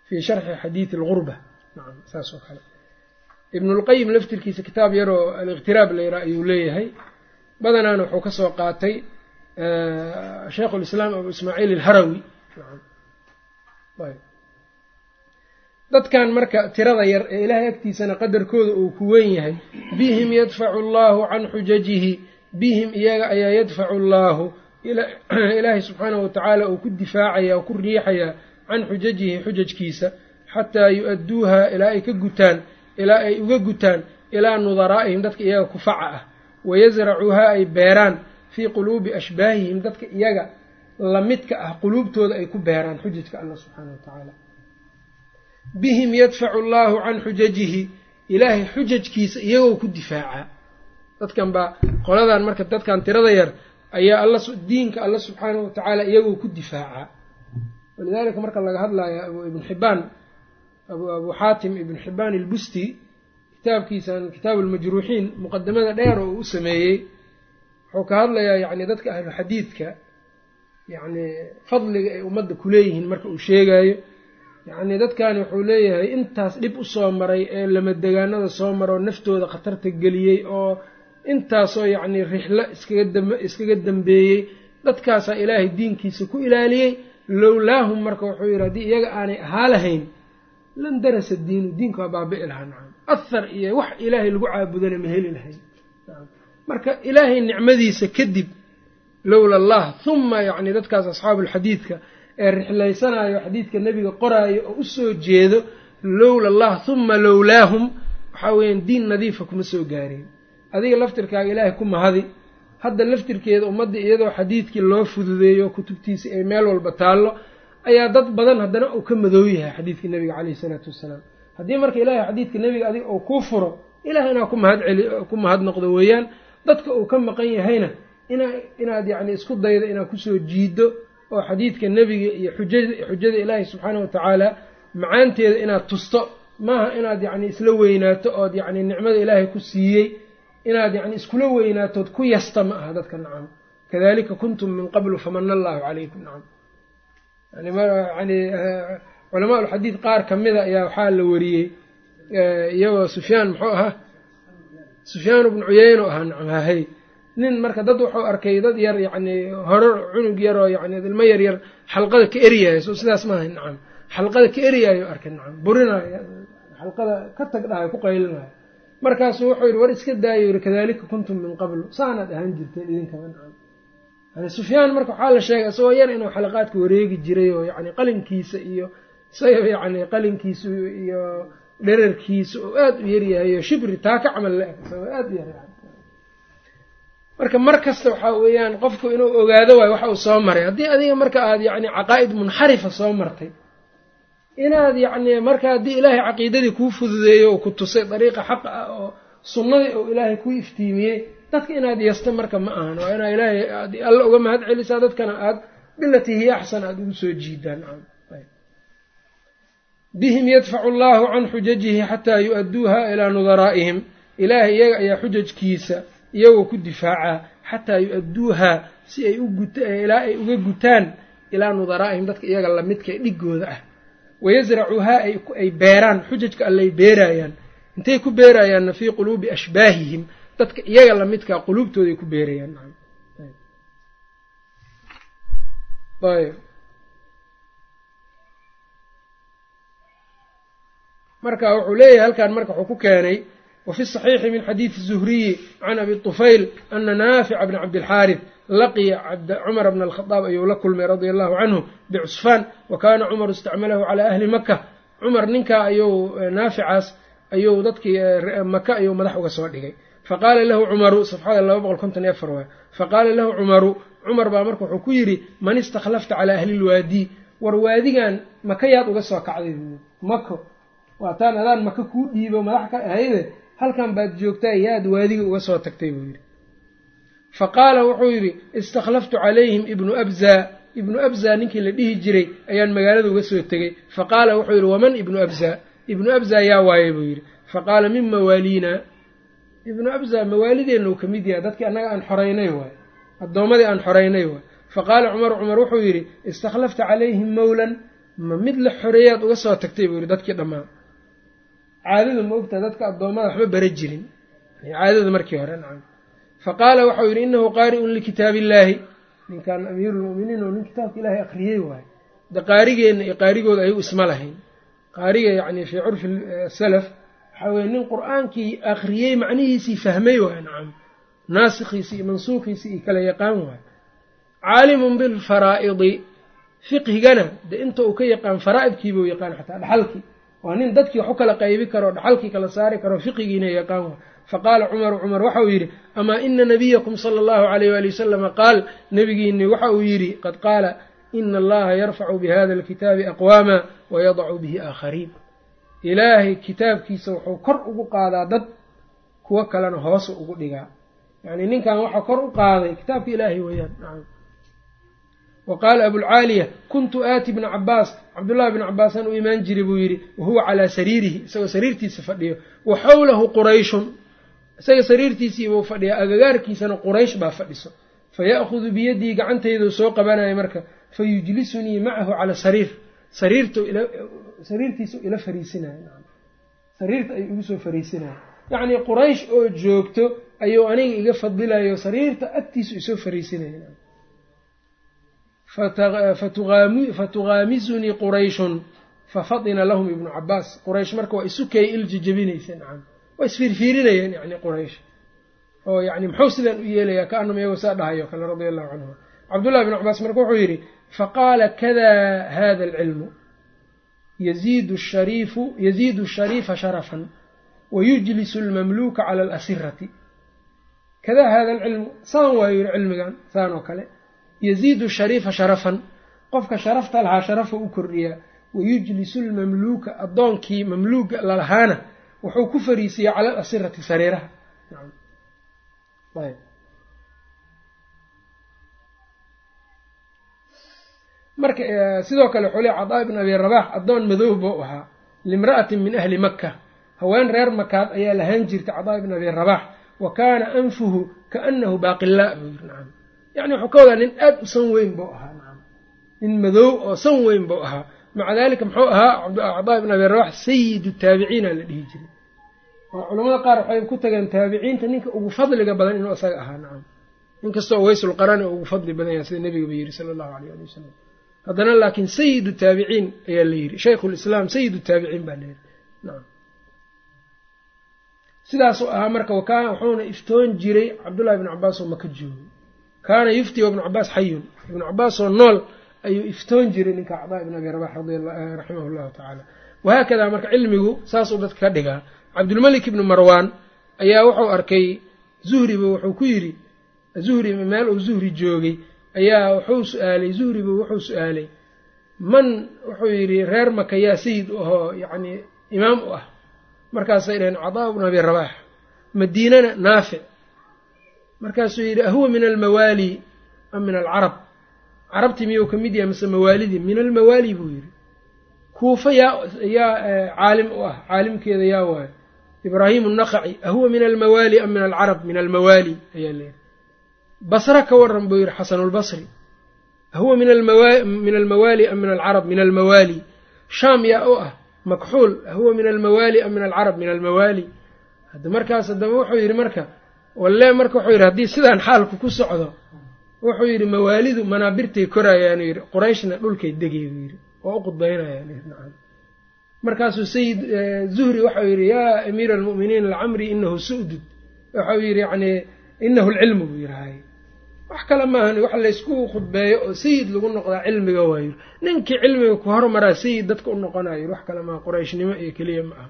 S1: fii sharxi xadiidi algurba nacam saas oo kale. Ibnulqayim laftirkiisa kitaab yaroo aliqtiraab la yidhaha ayuu leeyahay badanaana wuxuu ka soo qaatay sheikhu lislaam abu ismaaciil alharawi. Dadkan marka tirada yar ee ilaahay agtiisana qadarkooda uu ku wen yahay bihim yadfacu allaahu can xujajihi bihim iyaga ayaa yadfacu allaahu ilaahay subxaanahu watacaala uu ku difaacaya oo ku riixayaa can xujajihi xujajkiisa xataa yu-adduuha ilaa ay ka gutaan ilaa ay uga gutaan ilaa nudaraa'ihim dadka iyaga kufaca ah wayasracuuhaa ay beeraan fii quluubi ashbaahihim dadka iyaga lamidka ah quluubtooda ay ku beeraan xujajka allah subxaana wa tacaala bihim yadfacu allaahu can xujajihi ilaahay xujajkiisa iyagoo ku difaacaa dadkan baa qoladan marka dadkan tirada yar ayaa alla diinka alla subxaanahu wa tacaala iyagoo ku difaacaa walidaalika marka laga hadlayo abu ibn xibaan abu xaatim ibn xibaan ilbusti kitaabkiisan kitaabu lmajruuxiin muqadamada dheer oo u sameeyey wuxuu ka hadlayaa yacni dadka ahlu xadiidka yacni fadliga ay ummadda kuleeyihiin marka uu sheegayo yacni dadkani wuxuu leeyahay intaas dhib u soo maray ee lamadegaanada soo maro naftooda khatarta geliyey oo intaasoo yacni rixlo iskaga dam iskaga dambeeyey dadkaasaa ilaahay diinkiisa ku ilaaliyey lowlaahum marka wuxuu yidhi haddii iyaga aanay ahaa lahayn lan darasa diinu diinka waa baabi'i lahaa nacam ahar iyo wax ilaahay lagu caabudana ma heli lahayn. Marka ilaahay nicmadiisa kadib lowla allah huma yacni dadkaas asxaabuulxadiidka ee rixlaysanayo xadiidka nebiga qoraayo oo u soo jeedo lowla allah huma lowlaahum waxaa weeyaan diin nadiifa kuma soo gaareen. Adiga laftirkaaga ilaahay ku mahadi. Hadda laftirkeeda ummadda iyadoo xadiidkii loo fududeeyo kutubtiisa ay meel walba taallo ayaa dad badan haddana uu ka madoow yahay xadiidka nebiga caleyhi isalaatu wassalaam haddii marka ilaahay xadiidka nebiga adiga uu kuu furo ilahay inaad ku mahad celi ku mahad noqdo weeyaan dadka uu ka maqan yahayna ina inaad yacni isku daydo inaad ku soo jiido oo xadiidka nebiga iyo xujada xujada ilaahi subxaanahu watacaala macaanteeda inaad tusto maaha inaad yacni isla weynaato ood yacni nicmada ilaahay ku siiyey inaad yacni iskula weynaatood ku yasta ma aha dadka nacam. Kadalika kuntum min qablu famana allahu calaykum nacam. Yani yani culamaa ulxadiid qaar ka mida ayaa waxaa la wariyey iyagoo sufyaan muxuu ahaa sufyaan bnu cuyeyno ahaa nacam hahay nin marka dad wuxuu arkay dad yar yacni hore cunug yaroo yani ilmo yar yar xalqada ka eryayo so sidaas maaha nacam. Xalqada ka eryayo arkay nacam. Burinayo xalqada ka tag dhahay ku qaylinayo. Markaasuu wuxuu yidhi war iska daayo yidhi kadalika kuntum min qablu. Saanaad ahaan jirteen idinkaba nacam. Yani sufyaan marka waxaa la sheegay isagoo yar inuu xalaqaadka wareegi jiray oo yani qalinkiisa iyo isaga yani qalinkiisa iyo dherarkiisa oo aada u yaryahay o shibri taa ka camal le-eg isagoo aada u yar marka mar kasta waxaa weeyaan qofku inuu ogaado waayo waxa uu soo maray. Haddii adiga marka aada yacni caqaa'id munxarifa soo martay inaad yacni marka haddii ilaahay caqiidadii kuu fududeeyo oo ku tusay dariiqa xaqa ah oo sunnadii oo ilaahay kuu iftiimiyey dadka inaad yesto marka ma ahan. Waa inaa ilaahay alla uga mahad celisaa dadkana aad bilatii hiya axsan aada ugu soo jiidaan bihim yadfacu allahu can xujajihi xataa yu-adduuha ilaa nudaraa'ihim. Ilaahay iyaga ayaa xujajkiisa iyagoo ku difaacaa xataa yu-adduuhaa si ay ilaa ay uga gutaan ilaa nudaraa'ihim dadka iyaga lamidka ee dhigooda ah. Wayasracuuhaa ay beeraan xujajka allay beeraayaan intay ku beerayaanna fii quluubi ashbaahihim dadka iyaga lamidkaa quluubtooday ku beerayaan ayb marka wuxuu leeyahay halkan marka wuxuu ku keenay wafi saxiixi min xadiidi zuhriyi can abi طufayl ana naafica bna cabdilxaarif laqiya cumar bna alkhadaab ayuu la kulmay radia allahu canhu bicusfaan wa kaana cumaru istacmalahu calaa ahli maka cumar ninkaa ayuu naaficaas ayuu dadkii maka ayuu madax uga soo dhigay. Faqaala lahu cumaru safxada laba boqol konton iyo afar faqaala lahu cumaru cumar baa marka wuxuu ku yidhi man istakhlafta calaa ahli lwaadi war waadigan maka yaad uga soo kacday mako waataan adaan maka kuu dhiibo madax ka ahayde halkan baad joogtaa yaad waadiga uga soo tagtay buu yidhi. Fa qaala wuxuu yidhi istakhlaftu calayhim ibnu abza. Ibnu abza ninkii la dhihi jiray ayaan magaalada uga soo tegey fa qaala wuxuu yidhi waman ibnu abza? Ibnu abza yaa waaye buu yidhi. Fa qaala min mawaaliina. Ibnu abza mawaalideenna uu ka mid yahay dadkii annaga aan xoraynay waay addoommadii aan xoraynay waay fa qaala cumar cumar wuxuu yidhi istakhlafta calayhim mowlan ma mid la xoreeyaad uga soo tagtay buu yidhi dadkii dhammaan caadadu ma ogtaha dadka addoommada waxba bara jirin. Caadada markii hore nacam. Fa qaala waxau yidhi innahu qaari'un likitaabi illaahi ninkan amiiruulmu'miniin oo nin kitaabka ilaahay akhriyey waaye. De qaarigeenna iyo qaarigooda ayuu isma lahayn. Qaariga yacni fii curfi salaf waxaa weye nin qur'aankii akhriyey macnihiisii fahmay waay nacam. Naasikhiisii iyo mansuukiisii iyo kala yaqaan waay caalimun bilfaraa'idi fiqhigana de inta uu ka yaqaan faraa'idkiibuu yaqaan xataa dhaxalkii waa nin dadkii wax u kala qaybi karo dhaxalkii kala saari karo fiqigiina yaqaan faqaala cumaru cumar waxa uu yidhi amaa ina nabiyakum sala allahu alayh waali wasalama qaal nebigiini waxa uu yidhi qad qaala ina allaha yarfacu bihada alkitaabi aqwaama wayadacu bihi aakhariin. Ilaahay kitaabkiisa wuxuu kor ugu qaadaa dad kuwo kalena hoosu ugu dhigaa. Yacni ninkan waxaa kor u qaaday kitaabka ilaahay weeyaan wa qaala abulcaaliya kuntu aati bna cabaas cabdullahi bna cabaasaan u imaan jiray buu yidhi wahuwa calaa sariirihi isagoo sariirtiisa fadhiyo wa xawlahu qurayshun isaga sariirtiisiibuu fadhiyaa agagaarkiisana quraysh baa fadhiso fa ya'khudu biyadii gacantayduu soo qabanaya marka fa yujlisunii macahu cala sariir sariirtu sariirtiisu ila fariisinaya sariirta ayuu igu soo fariisinaya yacnii quraysh oo joogto ayuu aniga iga fadilayo sariirta agtiisu isoo fariisinaya fatuqaamisunii qurayshun fafatina lahum ibnu cabaas quraysh marka waa isu kay iljejebinaysa nacam waa isfiirfiirinayeen yani quraysh oo yani muxuu sidan u yeelayaa kaanum iyagoo saa dhahayo kale radia allahu canhuma cabdullahi bn cabaas marka wuxuu yidhi faqaala kada hada alcilmu yaziidu shariifu yaziidu shariifa sharafan wayujlisu almamluuka cala alasirati kada hada alcilmu saan waayo yihi cilmigan saan oo kale yaziidu shariifa sharafan qofka sharafta lahaa sharafa u kordhiyaa wayujlisu lmamluuka addoonkii mamluuga lalahaana wuxuu ku fariisiyaa cala alasirati sariiraha marka sidoo kale wuxuu le cadaa ibn abi rabax addoon madow buu ahaa limra'atin min ahli makka haween reer makaad ayaa lahaan jirtay cadaa ibn abi rabax wa kaana anfuhu kaanahu baaqilaa buu yiri nacam yani wuxuu ka wadaa nin aad u san weyn buu ahaa. Nin madow oo san weyn buu ahaa. Maca dalika muxuu ahaa cadaa ibn abi rabax sayidu taabiciina la dhihi jiray. Oo culamada qaar waxay ku tageen taabiciinta ninka ugu fadliga badan inuu isaga ahaa nacam inkastoo waysulqarani ugu fadli badan yaha sida nebigaba yidhi sala allahu aleyh ali wasalam haddana laakiin sayidu taabiciin ayaa la yidhi shaykhulislaam sayidu taabiciin baa la yidhi nacam sidaasuu ahaa marka wakaa wuxuuna iftoon jiray cabdullahi ibnu cabaas oo maka joogay kaana yufti ibnu cabaas xayun. Ibnu cabaas oo nool ayuu iftoon jiray ninka cadaa ibn abi rabax raximah llahu tacaala wahaakadaa marka cilmigu saasuu dadka ka dhigaa cabdulmalik ibnu marwaan ayaa wuxuu arkay zuhriba wuxuu ku yidhi zuhri meel uu zuhri joogay ayaa wuxuu su'aalay zuhriba wuxuu su'aalay man wuxuu yidhi reer maka yaa sayid ahoo yacnii imaam u ah. Markaasay dhaheen cadaa ibnu abi rabax madiinana naafic markaasuu yidhi ahuwa min almawaali am min alcarab. Carabtii miyuu ka mid yahay mase mawaalidii? Min almawaali buu yidhi. Kuufa yaa yaa caalim u ah caalimkeeda yaa waayo ibraahimu naqaci ahuwa min almawaali am min alcarab? Min almawaali ayaa layidhi basre ka waran buu yidhi xasanulbasri ahuwa min almawaali am min alcarab? Min almawaali. Shaam yaa u ah makxuul ahuwa min almawaali am min alcarab? Min almawaali. Markaas haddaba wuxuu yidhi marka walle marka wuxuu yidhi haddii sidaan xaalku ku socdo wuxuu yidhi mawaalidu manaabirtay korayaanu yidhi. Qurayshna dhulkay degay buu yidhi. Oo u qudbaynayaan markaasuu sayid zuhri waxau yidhi yaa amiira almu'miniin lacamri inahu su'dud. Waxau yidhi yacni inahu lcilmu buu yidhahay wax kale maahan wax laysku khudbeeyo oo sayid lagu noqdaa cilmiga waayo ninkii cilmiga ku hormaraa sayid dadka u noqonayo wax kale maaha qurayshnimo iyo keliya ma aha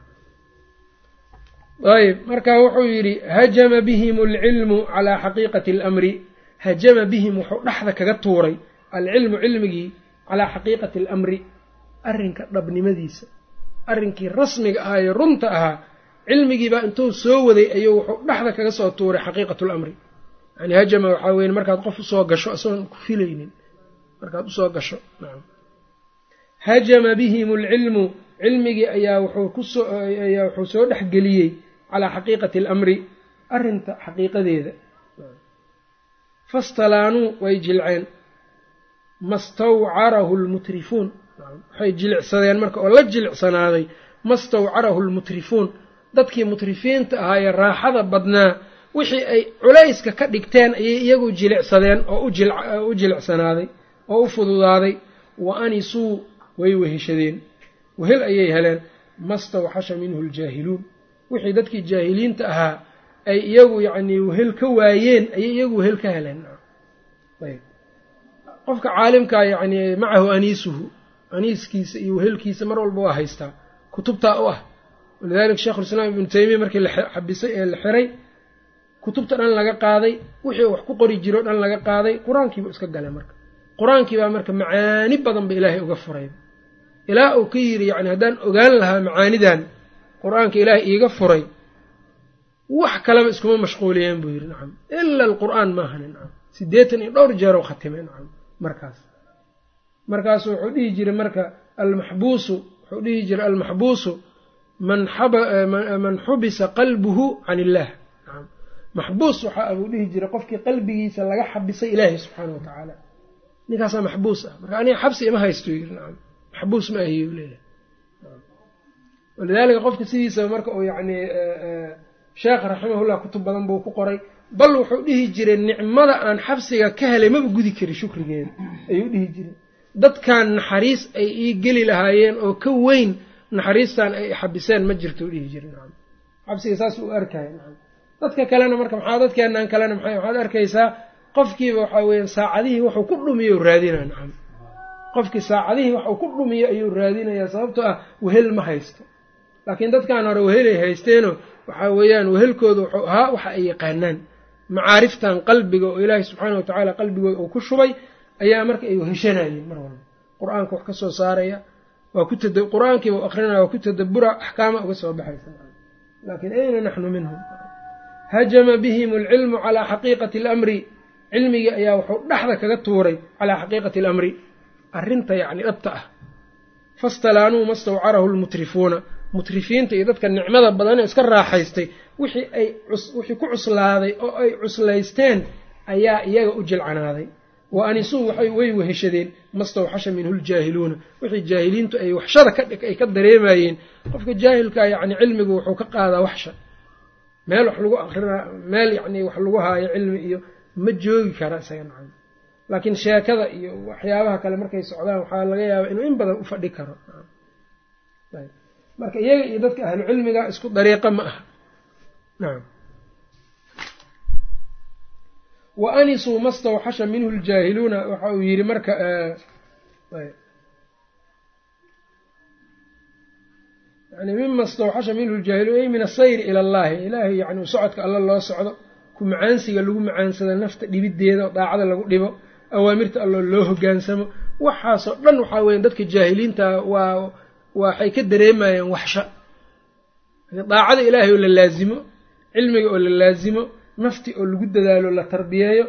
S1: ayb marka wuxuu yidhi hajama bihim alcilmu calaa xaqiiqati alamri. Hajama bihim wuxuu dhexda kaga tuuray alcilmu cilmigii calaa xaqiiqati alamri. Arrinka dhabnimadiisa arrinkii rasmiga ahaa ee runta ahaa cilmigiibaa intuu soo waday ayuu wuxuu dhexda kaga soo tuuray xaqiiqatu lamri yani hajama waxaa weye markaad qof u soo gasho isagoon ku filaynin markaad u soo gasho nacam. Hajama bihim alcilmu cilmigii ayaa wuxuu ku soo ayaa wuxuu soo dhexgeliyey calaa xaqiiqati alamri arrinta xaqiiqadeeda. Fastalaanuu way jilceen. Mastawcarahu lmutrifuun waxay jilicsadeen marka oo la jilicsanaaday mastawcarahu lmutrifuun dadkii mutrifiinta ahaayee raaxada badnaa wixii ay culayska ka dhigteen ayay iyagu jilicsadeen oo u jilicsanaaday oo u fududaaday. Wa anisuu way weheshadeen. Wehel ayay heleen. Mastawxasha minhu ljaahiluun wixii dadkii jaahiliinta ahaa ay iyagu yacnii wehel ka waayeen ayay iyagu wehel ka heleen. Ayb. Qofka caalimkaa yacnii macahu aniisuhu aniiskiisa iyo wehelkiisa mar walba waa haystaa kutubtaa u ah. Walidalika sheikhulislaam ibnu taymiya markii la xabisay ee la xiray kutubta dhan laga qaaday wixii wax ku qori jiro dhan laga qaaday qur'aankiibuu iska galay marka. Qur'aankii baa marka macaani badan ba ilaahay uga furay. Ilaa uu ka yidhi yacni haddaan ogaan lahaa macaanidan qur'aanka ilaahay iiga furay wax kaleba iskuma mashquuliyeen buu yidhi nacam ila alqur'aan maahani nacam. Siddeetan iyo dhowr jeeroo khatimay nacam markaas. Markaasu wuxuu dhihi jiray marka almaxbuusu wuxuu dhihi jiray almaxbuusu man xubisa qalbuhu can illaah nacam maxbuus waxa abuu dhihi jiray qofkii qalbigiisa laga xabisay ilaahay subxaana wa tacaala. Ninkaasaa maxbuus ah. Marka aniga xabsi ima haysto yiri nacam maxbuus ma ahiy leeyahay walidaalika qofka sidiisaba marka uu yacni sheekh raximahullah kutub badan buu ku qoray bal wuxuu dhihi jiray nicmada aan xabsiga ka helay maba gudi kari shukrigeeda ayuu dhihi jiray. Dadkan naxariis ay ii geli lahaayeen oo ka weyn naxariistan ay xabiseen ma jirto dhihi jiray nacam xabsiga saas u arkaya nacam dadka kalena marka maxaa dadkeenan kalena maxay waxaad arkaysaa qofkiiba waxaa weeyaan saacadihii waxuu ku dhumiyo raadinaa nacam qofkii saacadihii waxuu ku dhumiyo ayuu raadinayaa sababtoo ah wehel ma haysto laakiin dadkan hore wehelay haysteenoo waxaa weeyaan wehelkooda wuxuu ahaa waxa ay yaqaanaan. Macaariftan qalbiga oo ilaahay subxaana wa tacaala qalbigooda uu ku shubay ayaa marka ay weheshanayeen mar walba. Qur'aanka wax ka soo saaraya waa ku qur'aankiiba u akrinaya waa ku tadabura axkaama uga soo baxaysa. Laakiin ayna naxnu minhum hajama bihim alcilmu calaa xaqiiqati alamri. Cilmigii ayaa wuxuu dhexda kaga tuuray calaa xaqiiqati alamri. Arrinta yacni dhabta ah. Fastalaanuu mastawcarahu lmutrifuuna mutrifiinta iyo dadka nicmada badanee iska raaxaystay wixii ay wixii ku cuslaaday oo ay cuslaysteen ayaa iyaga u jilcanaaday. Wa anisuu way weheshadeen mastawxasha minhu ljaahiluuna wixii jaahiliintu ay waxshada ay ka dareemayeen. Qofka jaahilkaa yacni cilmigu wuxuu ka qaadaa waxsha. Meel wax lagu akrinaa meel yacni wax lagu haayo cilmi iyo ma joogi kara isaga nacam. Laakiin sheekada iyo waxyaabaha kale markay socdaan waxaa laga yaabaa inuu in badan u fadhi karo marka iyaga iyo dadka ahlu cilmiga isku dariiqa ma aha. Nacam wa anisuu mastawxasha minhu ljaahiluuna waxa uu yidhi marka yani mima stawxasha minhu ljaahiluun ay min asayri ila allahi ilaahay yani socodka alla loo socdo ku macaansiga lagu macaansado nafta dhibideeda oo daacada lagu dhibo awaamirta alloo loo hogaansamo. Waxaasoo dhan waxaa weya dadka jaahiliinta waa waxay ka dareemayeen waxsha. Daacada ilaahay oo la laazimo cilmiga oo la laazimo nafti oo lagu dadaalo la tarbiyeeyo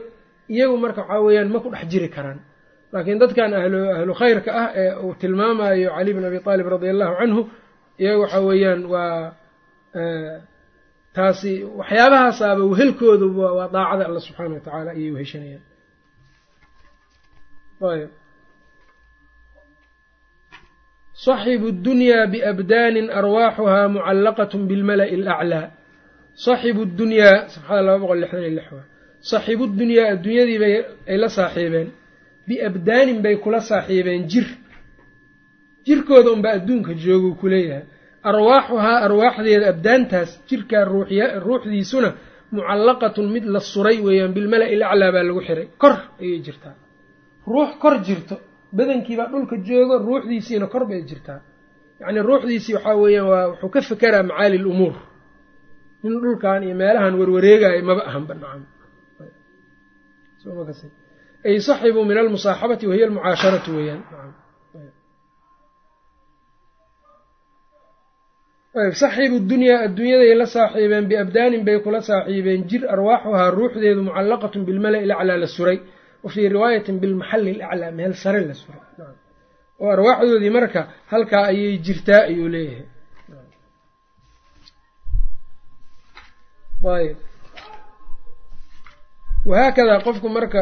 S1: iyagu marka waxaa weeyaan ma ku dhex jiri karaan. Laakiin dadkan ahlu khayrka ah ee uu tilmaamayo cali bin abi aalib radia allahu canhu iyaga waxaa weeyaan waa taasi waxyaabahaasaaba wehelkoodu waa daacada alla subxaana wa tacaala ayay weheshanayaan ayb صaxibu اdunyaa biabdaanin arwaaxuhaa mucallaqaة bilmala'i اlأclىa صaxibu اdunyaa safxada laba boqol lixdan iyo lix waa صaxibu dunyaa addunyadii bay ay la saaxiibeen biabdaanin bay kula saaxiibeen jir jirkooda unbaa adduunka jooguu kuleeyahay arwaaxuhaa arwaaxdeeda abdaantaas jirkaa ruuxdiisuna mucallaqatun mid la suray weeyaan bilmala-i laclaa baa lagu xiray kor ayay jirtaa ruux kor jirto badankiibaa dhulka joogo ruuxdiisiina kor bay jirtaa. Yacnii ruuxdiisii waxaa weeyaan waa wuxuu ka fekeraa macaali l umuur. Nin dhulkan iyo meelahan warwareegaayo maba ahanba nacam. Ay saxibu min almusaaxabati wahiya almucaasharatu weeyaan saxibu dunyaa adduunyaday la saaxiibeen biabdaanin bay kula saaxiibeen jir arwaaxuhaa ruuxdeedu mucallaqatun bilmala-i la suray wa fii riwaayatin bilmaxalli laclaa meel sare la suray oo arwaaxdoodii marka halkaa ayay jirtaa ayuu leeyahay ayb wahaakadaa qofku marka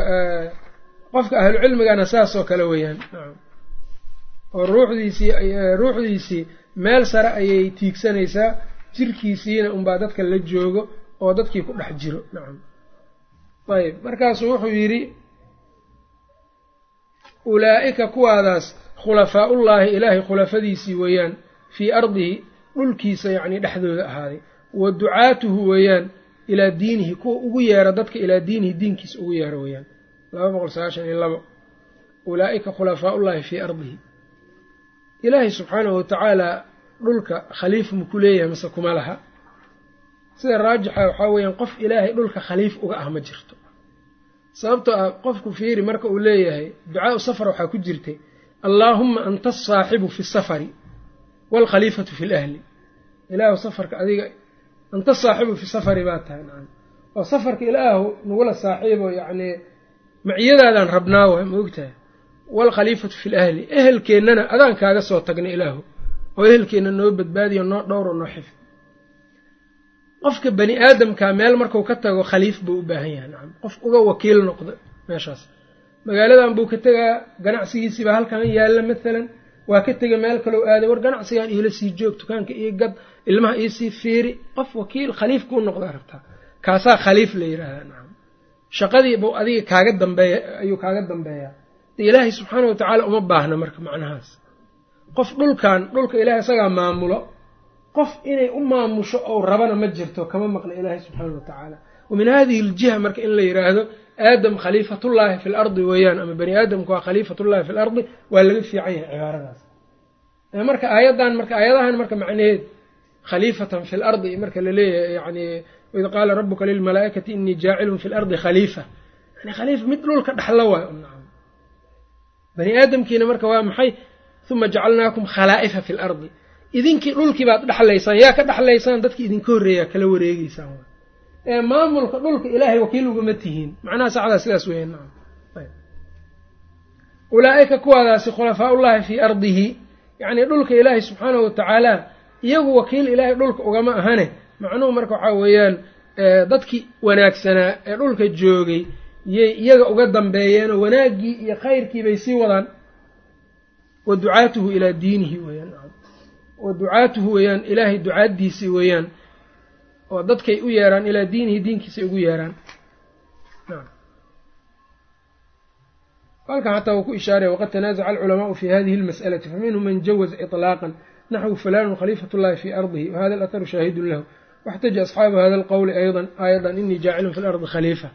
S1: qofka ahlucilmigana saas oo kale weeyaan oo ruuxdiisii ruuxdiisii meel sare ayay tiigsanaysaa jirkiisiina unbaa dadka la joogo oo dadkii ku dhex jiro nacam ayb markaasuu wuxuu yidhi ulaa'ika kuwaadaas khulafaaullaahi ilaahay khulafadiisii weeyaan fii ardihi dhulkiisa yacnii dhexdooda ahaaday. Wa ducaatuhu weeyaan ilaa diinihi kuwa ugu yeera dadka ilaa diinihi diinkiisa ugu yeera weeyaan. Laba boqol sagaashan iyo labo. Ulaa'ika khulafaaullaahi fii ardihi. Ilaahay subxaanahu watacaalaa dhulka khaliif maku leeyahay mase kuma laha. Sida raajixa waxaa weeyaan qof ilaahay dhulka khaliif uga ah ma jirto sababtoo ah qofku fiiri marka uu leeyahay ducaau safar waxaa ku jirtay allaahumma anta asaaxibu fi safari waalkhaliifatu fi lahli ilaahu safarka adiga anta saaxibu fi safari baa tahay nacam. Oo safarka ilaahu nagula saaxiibo yacnii maciyadaadaan rabnaa waay ma ogtahay? Waalkhaliifatu fi lahli ehelkeennana adaan kaaga soo tagnay ilaahu oo ehelkeenna noo badbaadiyo noo dhowro noo xif qofka bani aadamkaa meel marku ka tago khaliif buu u baahan yahay. Nacam qof uga wakiil noqdo meeshaas. Magaaladan buu ka tegaa ganacsigiisiibaa halkan yaalla maalan waa ka tega meel kaloo aaday. War ganacsigan iila sii joog dukaanka io gad ilmaha iisii fiiri. Qof wakiil khaliif kuu noqdaa rabtaa kaasaa khaliif la yidhaahdaa nacam shaqadii buu adiga kaaga dambeeya ayuu kaaga dambeeyaa. De ilaahay subxaana wa tacaala uma baahna marka macnahaas. Qof dhulkan dhulka ilaahay isagaa maamulo qof inay u maamusho ou rabana ma jirto kama maqna ilaahay subxaana wa tacaala. Wa min hadihi aljiha marka in la yidhaahdo aadam khaliifatullaahi fi lardi weeyaan ama bani aadamku waa khaliifatullahi fi lardi waa laga fiican yahay cibaaradaas. Marka aayaddan marka aayadahan marka macnaheed khaliifatan fi lardi marka la leeyahay yani waid qaala rabuka lilmalaa'ikati inii jaacilun fi lardi khaliifa. Yani khaliifa mid dhulka dhexla waay nacam bani aadamkiina marka waa maxay? Uma jacalnaakum khalaa'ifa fi lardi idinkii dhulkii baad dhexlaysaan yaa ka dhexlaysaan dadkii idinka horreeyaa kala wareegeysaan ee maamulka dhulka ilaahay wakiil ugama tihiin. Macnaha saxdaa sidaas weya nacam ulaa'ika kuwaadaasi khulafaaullaahi fii ardihi yacnii dhulka ilaahay subxaanahu watacaala iyagu wakiil ilaahay dhulka ugama ahane. Macnuhu marka waxaa weeyaan dadkii wanaagsanaa ee dhulka joogay yay iyaga uga dambeeyeenoo wanaaggii iyo khayrkii bay sii wadaan. Wa ducaatuhu ilaa diinihi weeyaan wa ducaatuhu weeyaan ilaahay ducaaddiisii weeyaan oo dadkay u yeeraan ilaa diinihi diinkiisay ugu yeeraan halkan xataa wuu ku ishaaraya waqad tanaazaca alculamaau fi hadihi اlmas'alati faminhum man jawaza iطlaaqan naxwu fulanun khaliifat اllahi fi ardihi wahada alatharu shaahidun lahu waxtaja asxaabu hada alqowli ayضa ayضa inii jaacilun fi lardi khaliifa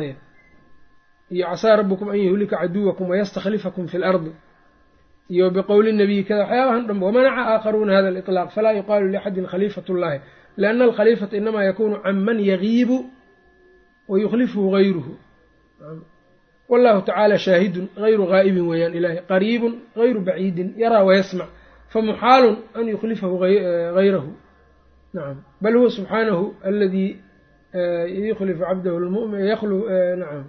S1: ayb iyo casaa rabukum an yuhlika caduwakum wayastakhlifakum fi lardi iyo biqowli nabiyi kada waxyaabahan dhan wamanaca aakharuuna hada aliطlaaq falaa yuqaalu liaxadin khaliifat اllahi lianna alkhaliifata inamaa yakunu can man yagiibu wayukhlifuhu gayruhu wallahu tacaala shaahidun gayru gaa'ibin weeyaan ilahay qariibun gayru baciidin yaraa wayasmac famuxaalun an yukhlifahu gayrahu nacam bal huwa subxaanahu aladii yukhlifu cabdahu nacam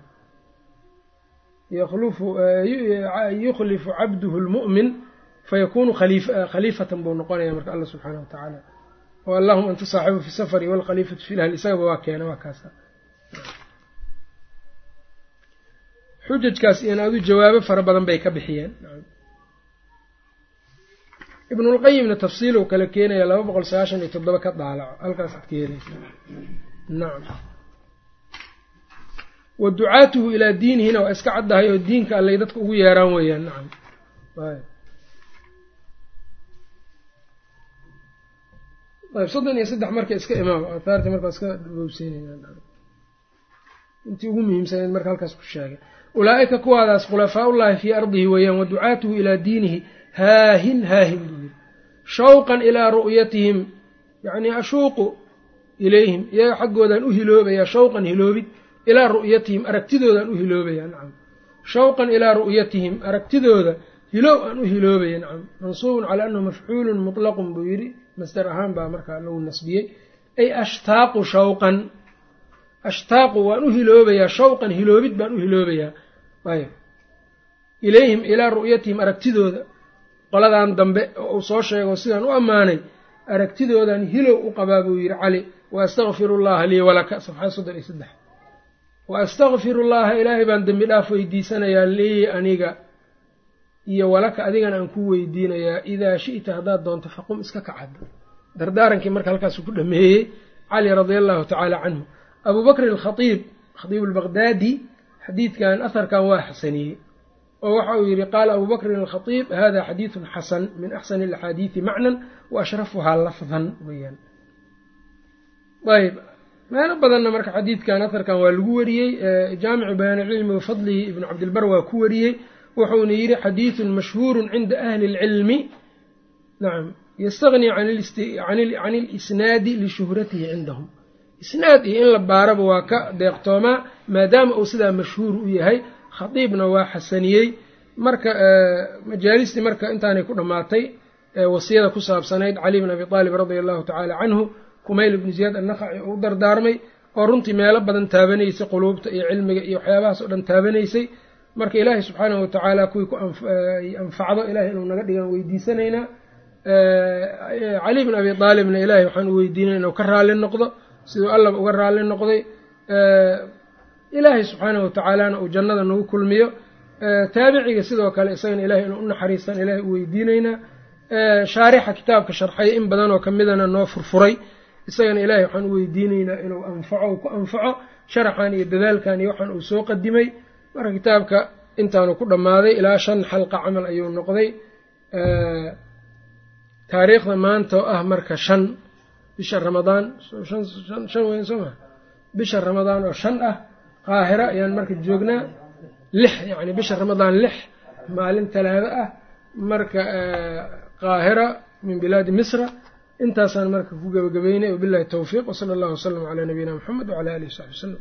S1: yukhlifu cabduhu lmu'min fayakunu khaliifatan buu noqonaya marka alla subxaanahu watacaala o allahuma anta saaxibu fi safari walkhaliifatu fi lahli isagaba waa keena waa kaasa xujajkaas iyana adu jawaabo fara badan bay ka bixiyeen ibnulqayimna tafsiilow kale keenaya laba boqol sagaashan iyo toddoba ka daalaco halkaas ad ka helaysa nacam wa ducaatuhu ilaa diinihina waa iska caddahay oo diinka allay dadka ugu yeeraan weeyaan. Nacam ayb soddon iyo saddex marka iska imaam aathaartii markaa iska bowseynaintii ugu muhiimsanayd marka halkaas ku sheegay. Ulaa-ika kuwaadaas khulafaaullaahi fii ardihi weeyaan wa ducaatuhu ilaa diinihi haahin haahin buu yihi shawqan ilaa ru'yatihim yacnii ashuuqu ilayhim iyaga xaggoodaan u hiloobayaa shawqan hiloobid ilaa ru'yatihim aragtidoodaan u hiloobayaa nacam. Shawqan ilaa ru'yatihim aragtidooda hilow aan u hiloobaya nacam. Mansuubun calaa annahu mafcuulun mutlaqun buu yidhi masdar ahaan baa markaa lagu nasbiyey. Ay ashtaaqu shawqan ashtaaqu waan u hiloobayaa shawqan hiloobid baan u hiloobayaa. Ayb ilayhim ilaa ru'yatihim aragtidooda. Qoladan dambe oo uu soo sheego sidaan u ammaanay aragtidoodan hilow u qabaa buu yidhi cali wa astakfiru llaha lii walaka safxada soddon iyo saddex wa astakfiru llaha ilaahay baan dembi dhaaf weydiisanayaa lii aniga iyo walaka adigana aan ku weydiinayaa. Idaa shi'ta haddaad doonto faqum iska kacad dardaarankii marka halkaasu ku dhameeyey cali radia allahu tacaala canhu. Abuu bakr alkhaiib khaiib albaqdaadi xadiidkan aharkan waa xasaniyey oo waxa uu yidhi qaala abuu bakrin alkhaiib hada xadiidun xasan min axsani alaxaadiidi macnan wa ashrafuhaa lafdan weyaan ayb meelo badanna marka xadiidkan aharkan waa lagu wariyey jaamicu bayaani cilmi wa fadlihi ibnu cabdilbar waa ku wariyey wuxuuna yidhi xadiidun mashhuurun cinda ahli اlcilmi nacam yastagni can ilisnaadi lishuhratihi cindahum. Isnaad iyo in la baaraba waa ka deeqtoomaa maadaama uu sidaa mashhuur u yahay khadiibna waa xasaniyey. Marka majaalistii marka intaanay ku dhammaatay wasiyada ku saabsanayd cali bn abi aalib radia allahu tacaala canhu kumayl ibnu ziyaad annaqaci uu dardaarmay oo runtii meelo badan taabanaysay quluubta iyo cilmiga iyo waxyaabahaas oo dhan taabanaysay marka ilaahay subxaanahu watacaala kuwii ku anfacdo ilahay inuu naga dhigan weydiisanaynaa cali bn abi aalibna ilahay waxaan u weydiinay inuu ka raalli noqdo siduu allaba uga raalli noqday. Ilaahay subxaanahu watacaalana uu jannada nagu kulmiyo. Taabiciga sidoo kale isagana ilahay inuu u naxariistaan ilahay u weydiinaynaa shaarixa kitaabka sharxay in badanoo ka midana noo furfuray isagana ilaahay waxaan u weydiinaynaa inuu anfaco ku anfaco sharaxan iyo dadaalkan iyo waxaan uu soo qadimay. Marka kitaabka intaanu ku dhammaaday ilaa shan xalqa camal ayuu noqday. Taariikhda maanta oo ah marka shan bisha ramadaan shan weyn soo maa bisha ramadaan oo shan ah qaahira ayaan marka joognaa lix yacni bisha ramadaan lix maalin talaado ah. Marka qaahira min bilaadi misra intaasaan marka ku gebagabeynay wabillahi towfiiq wsala allahu wasalam calaa nabiyina moxamed wcala alihi w saxbi wasalam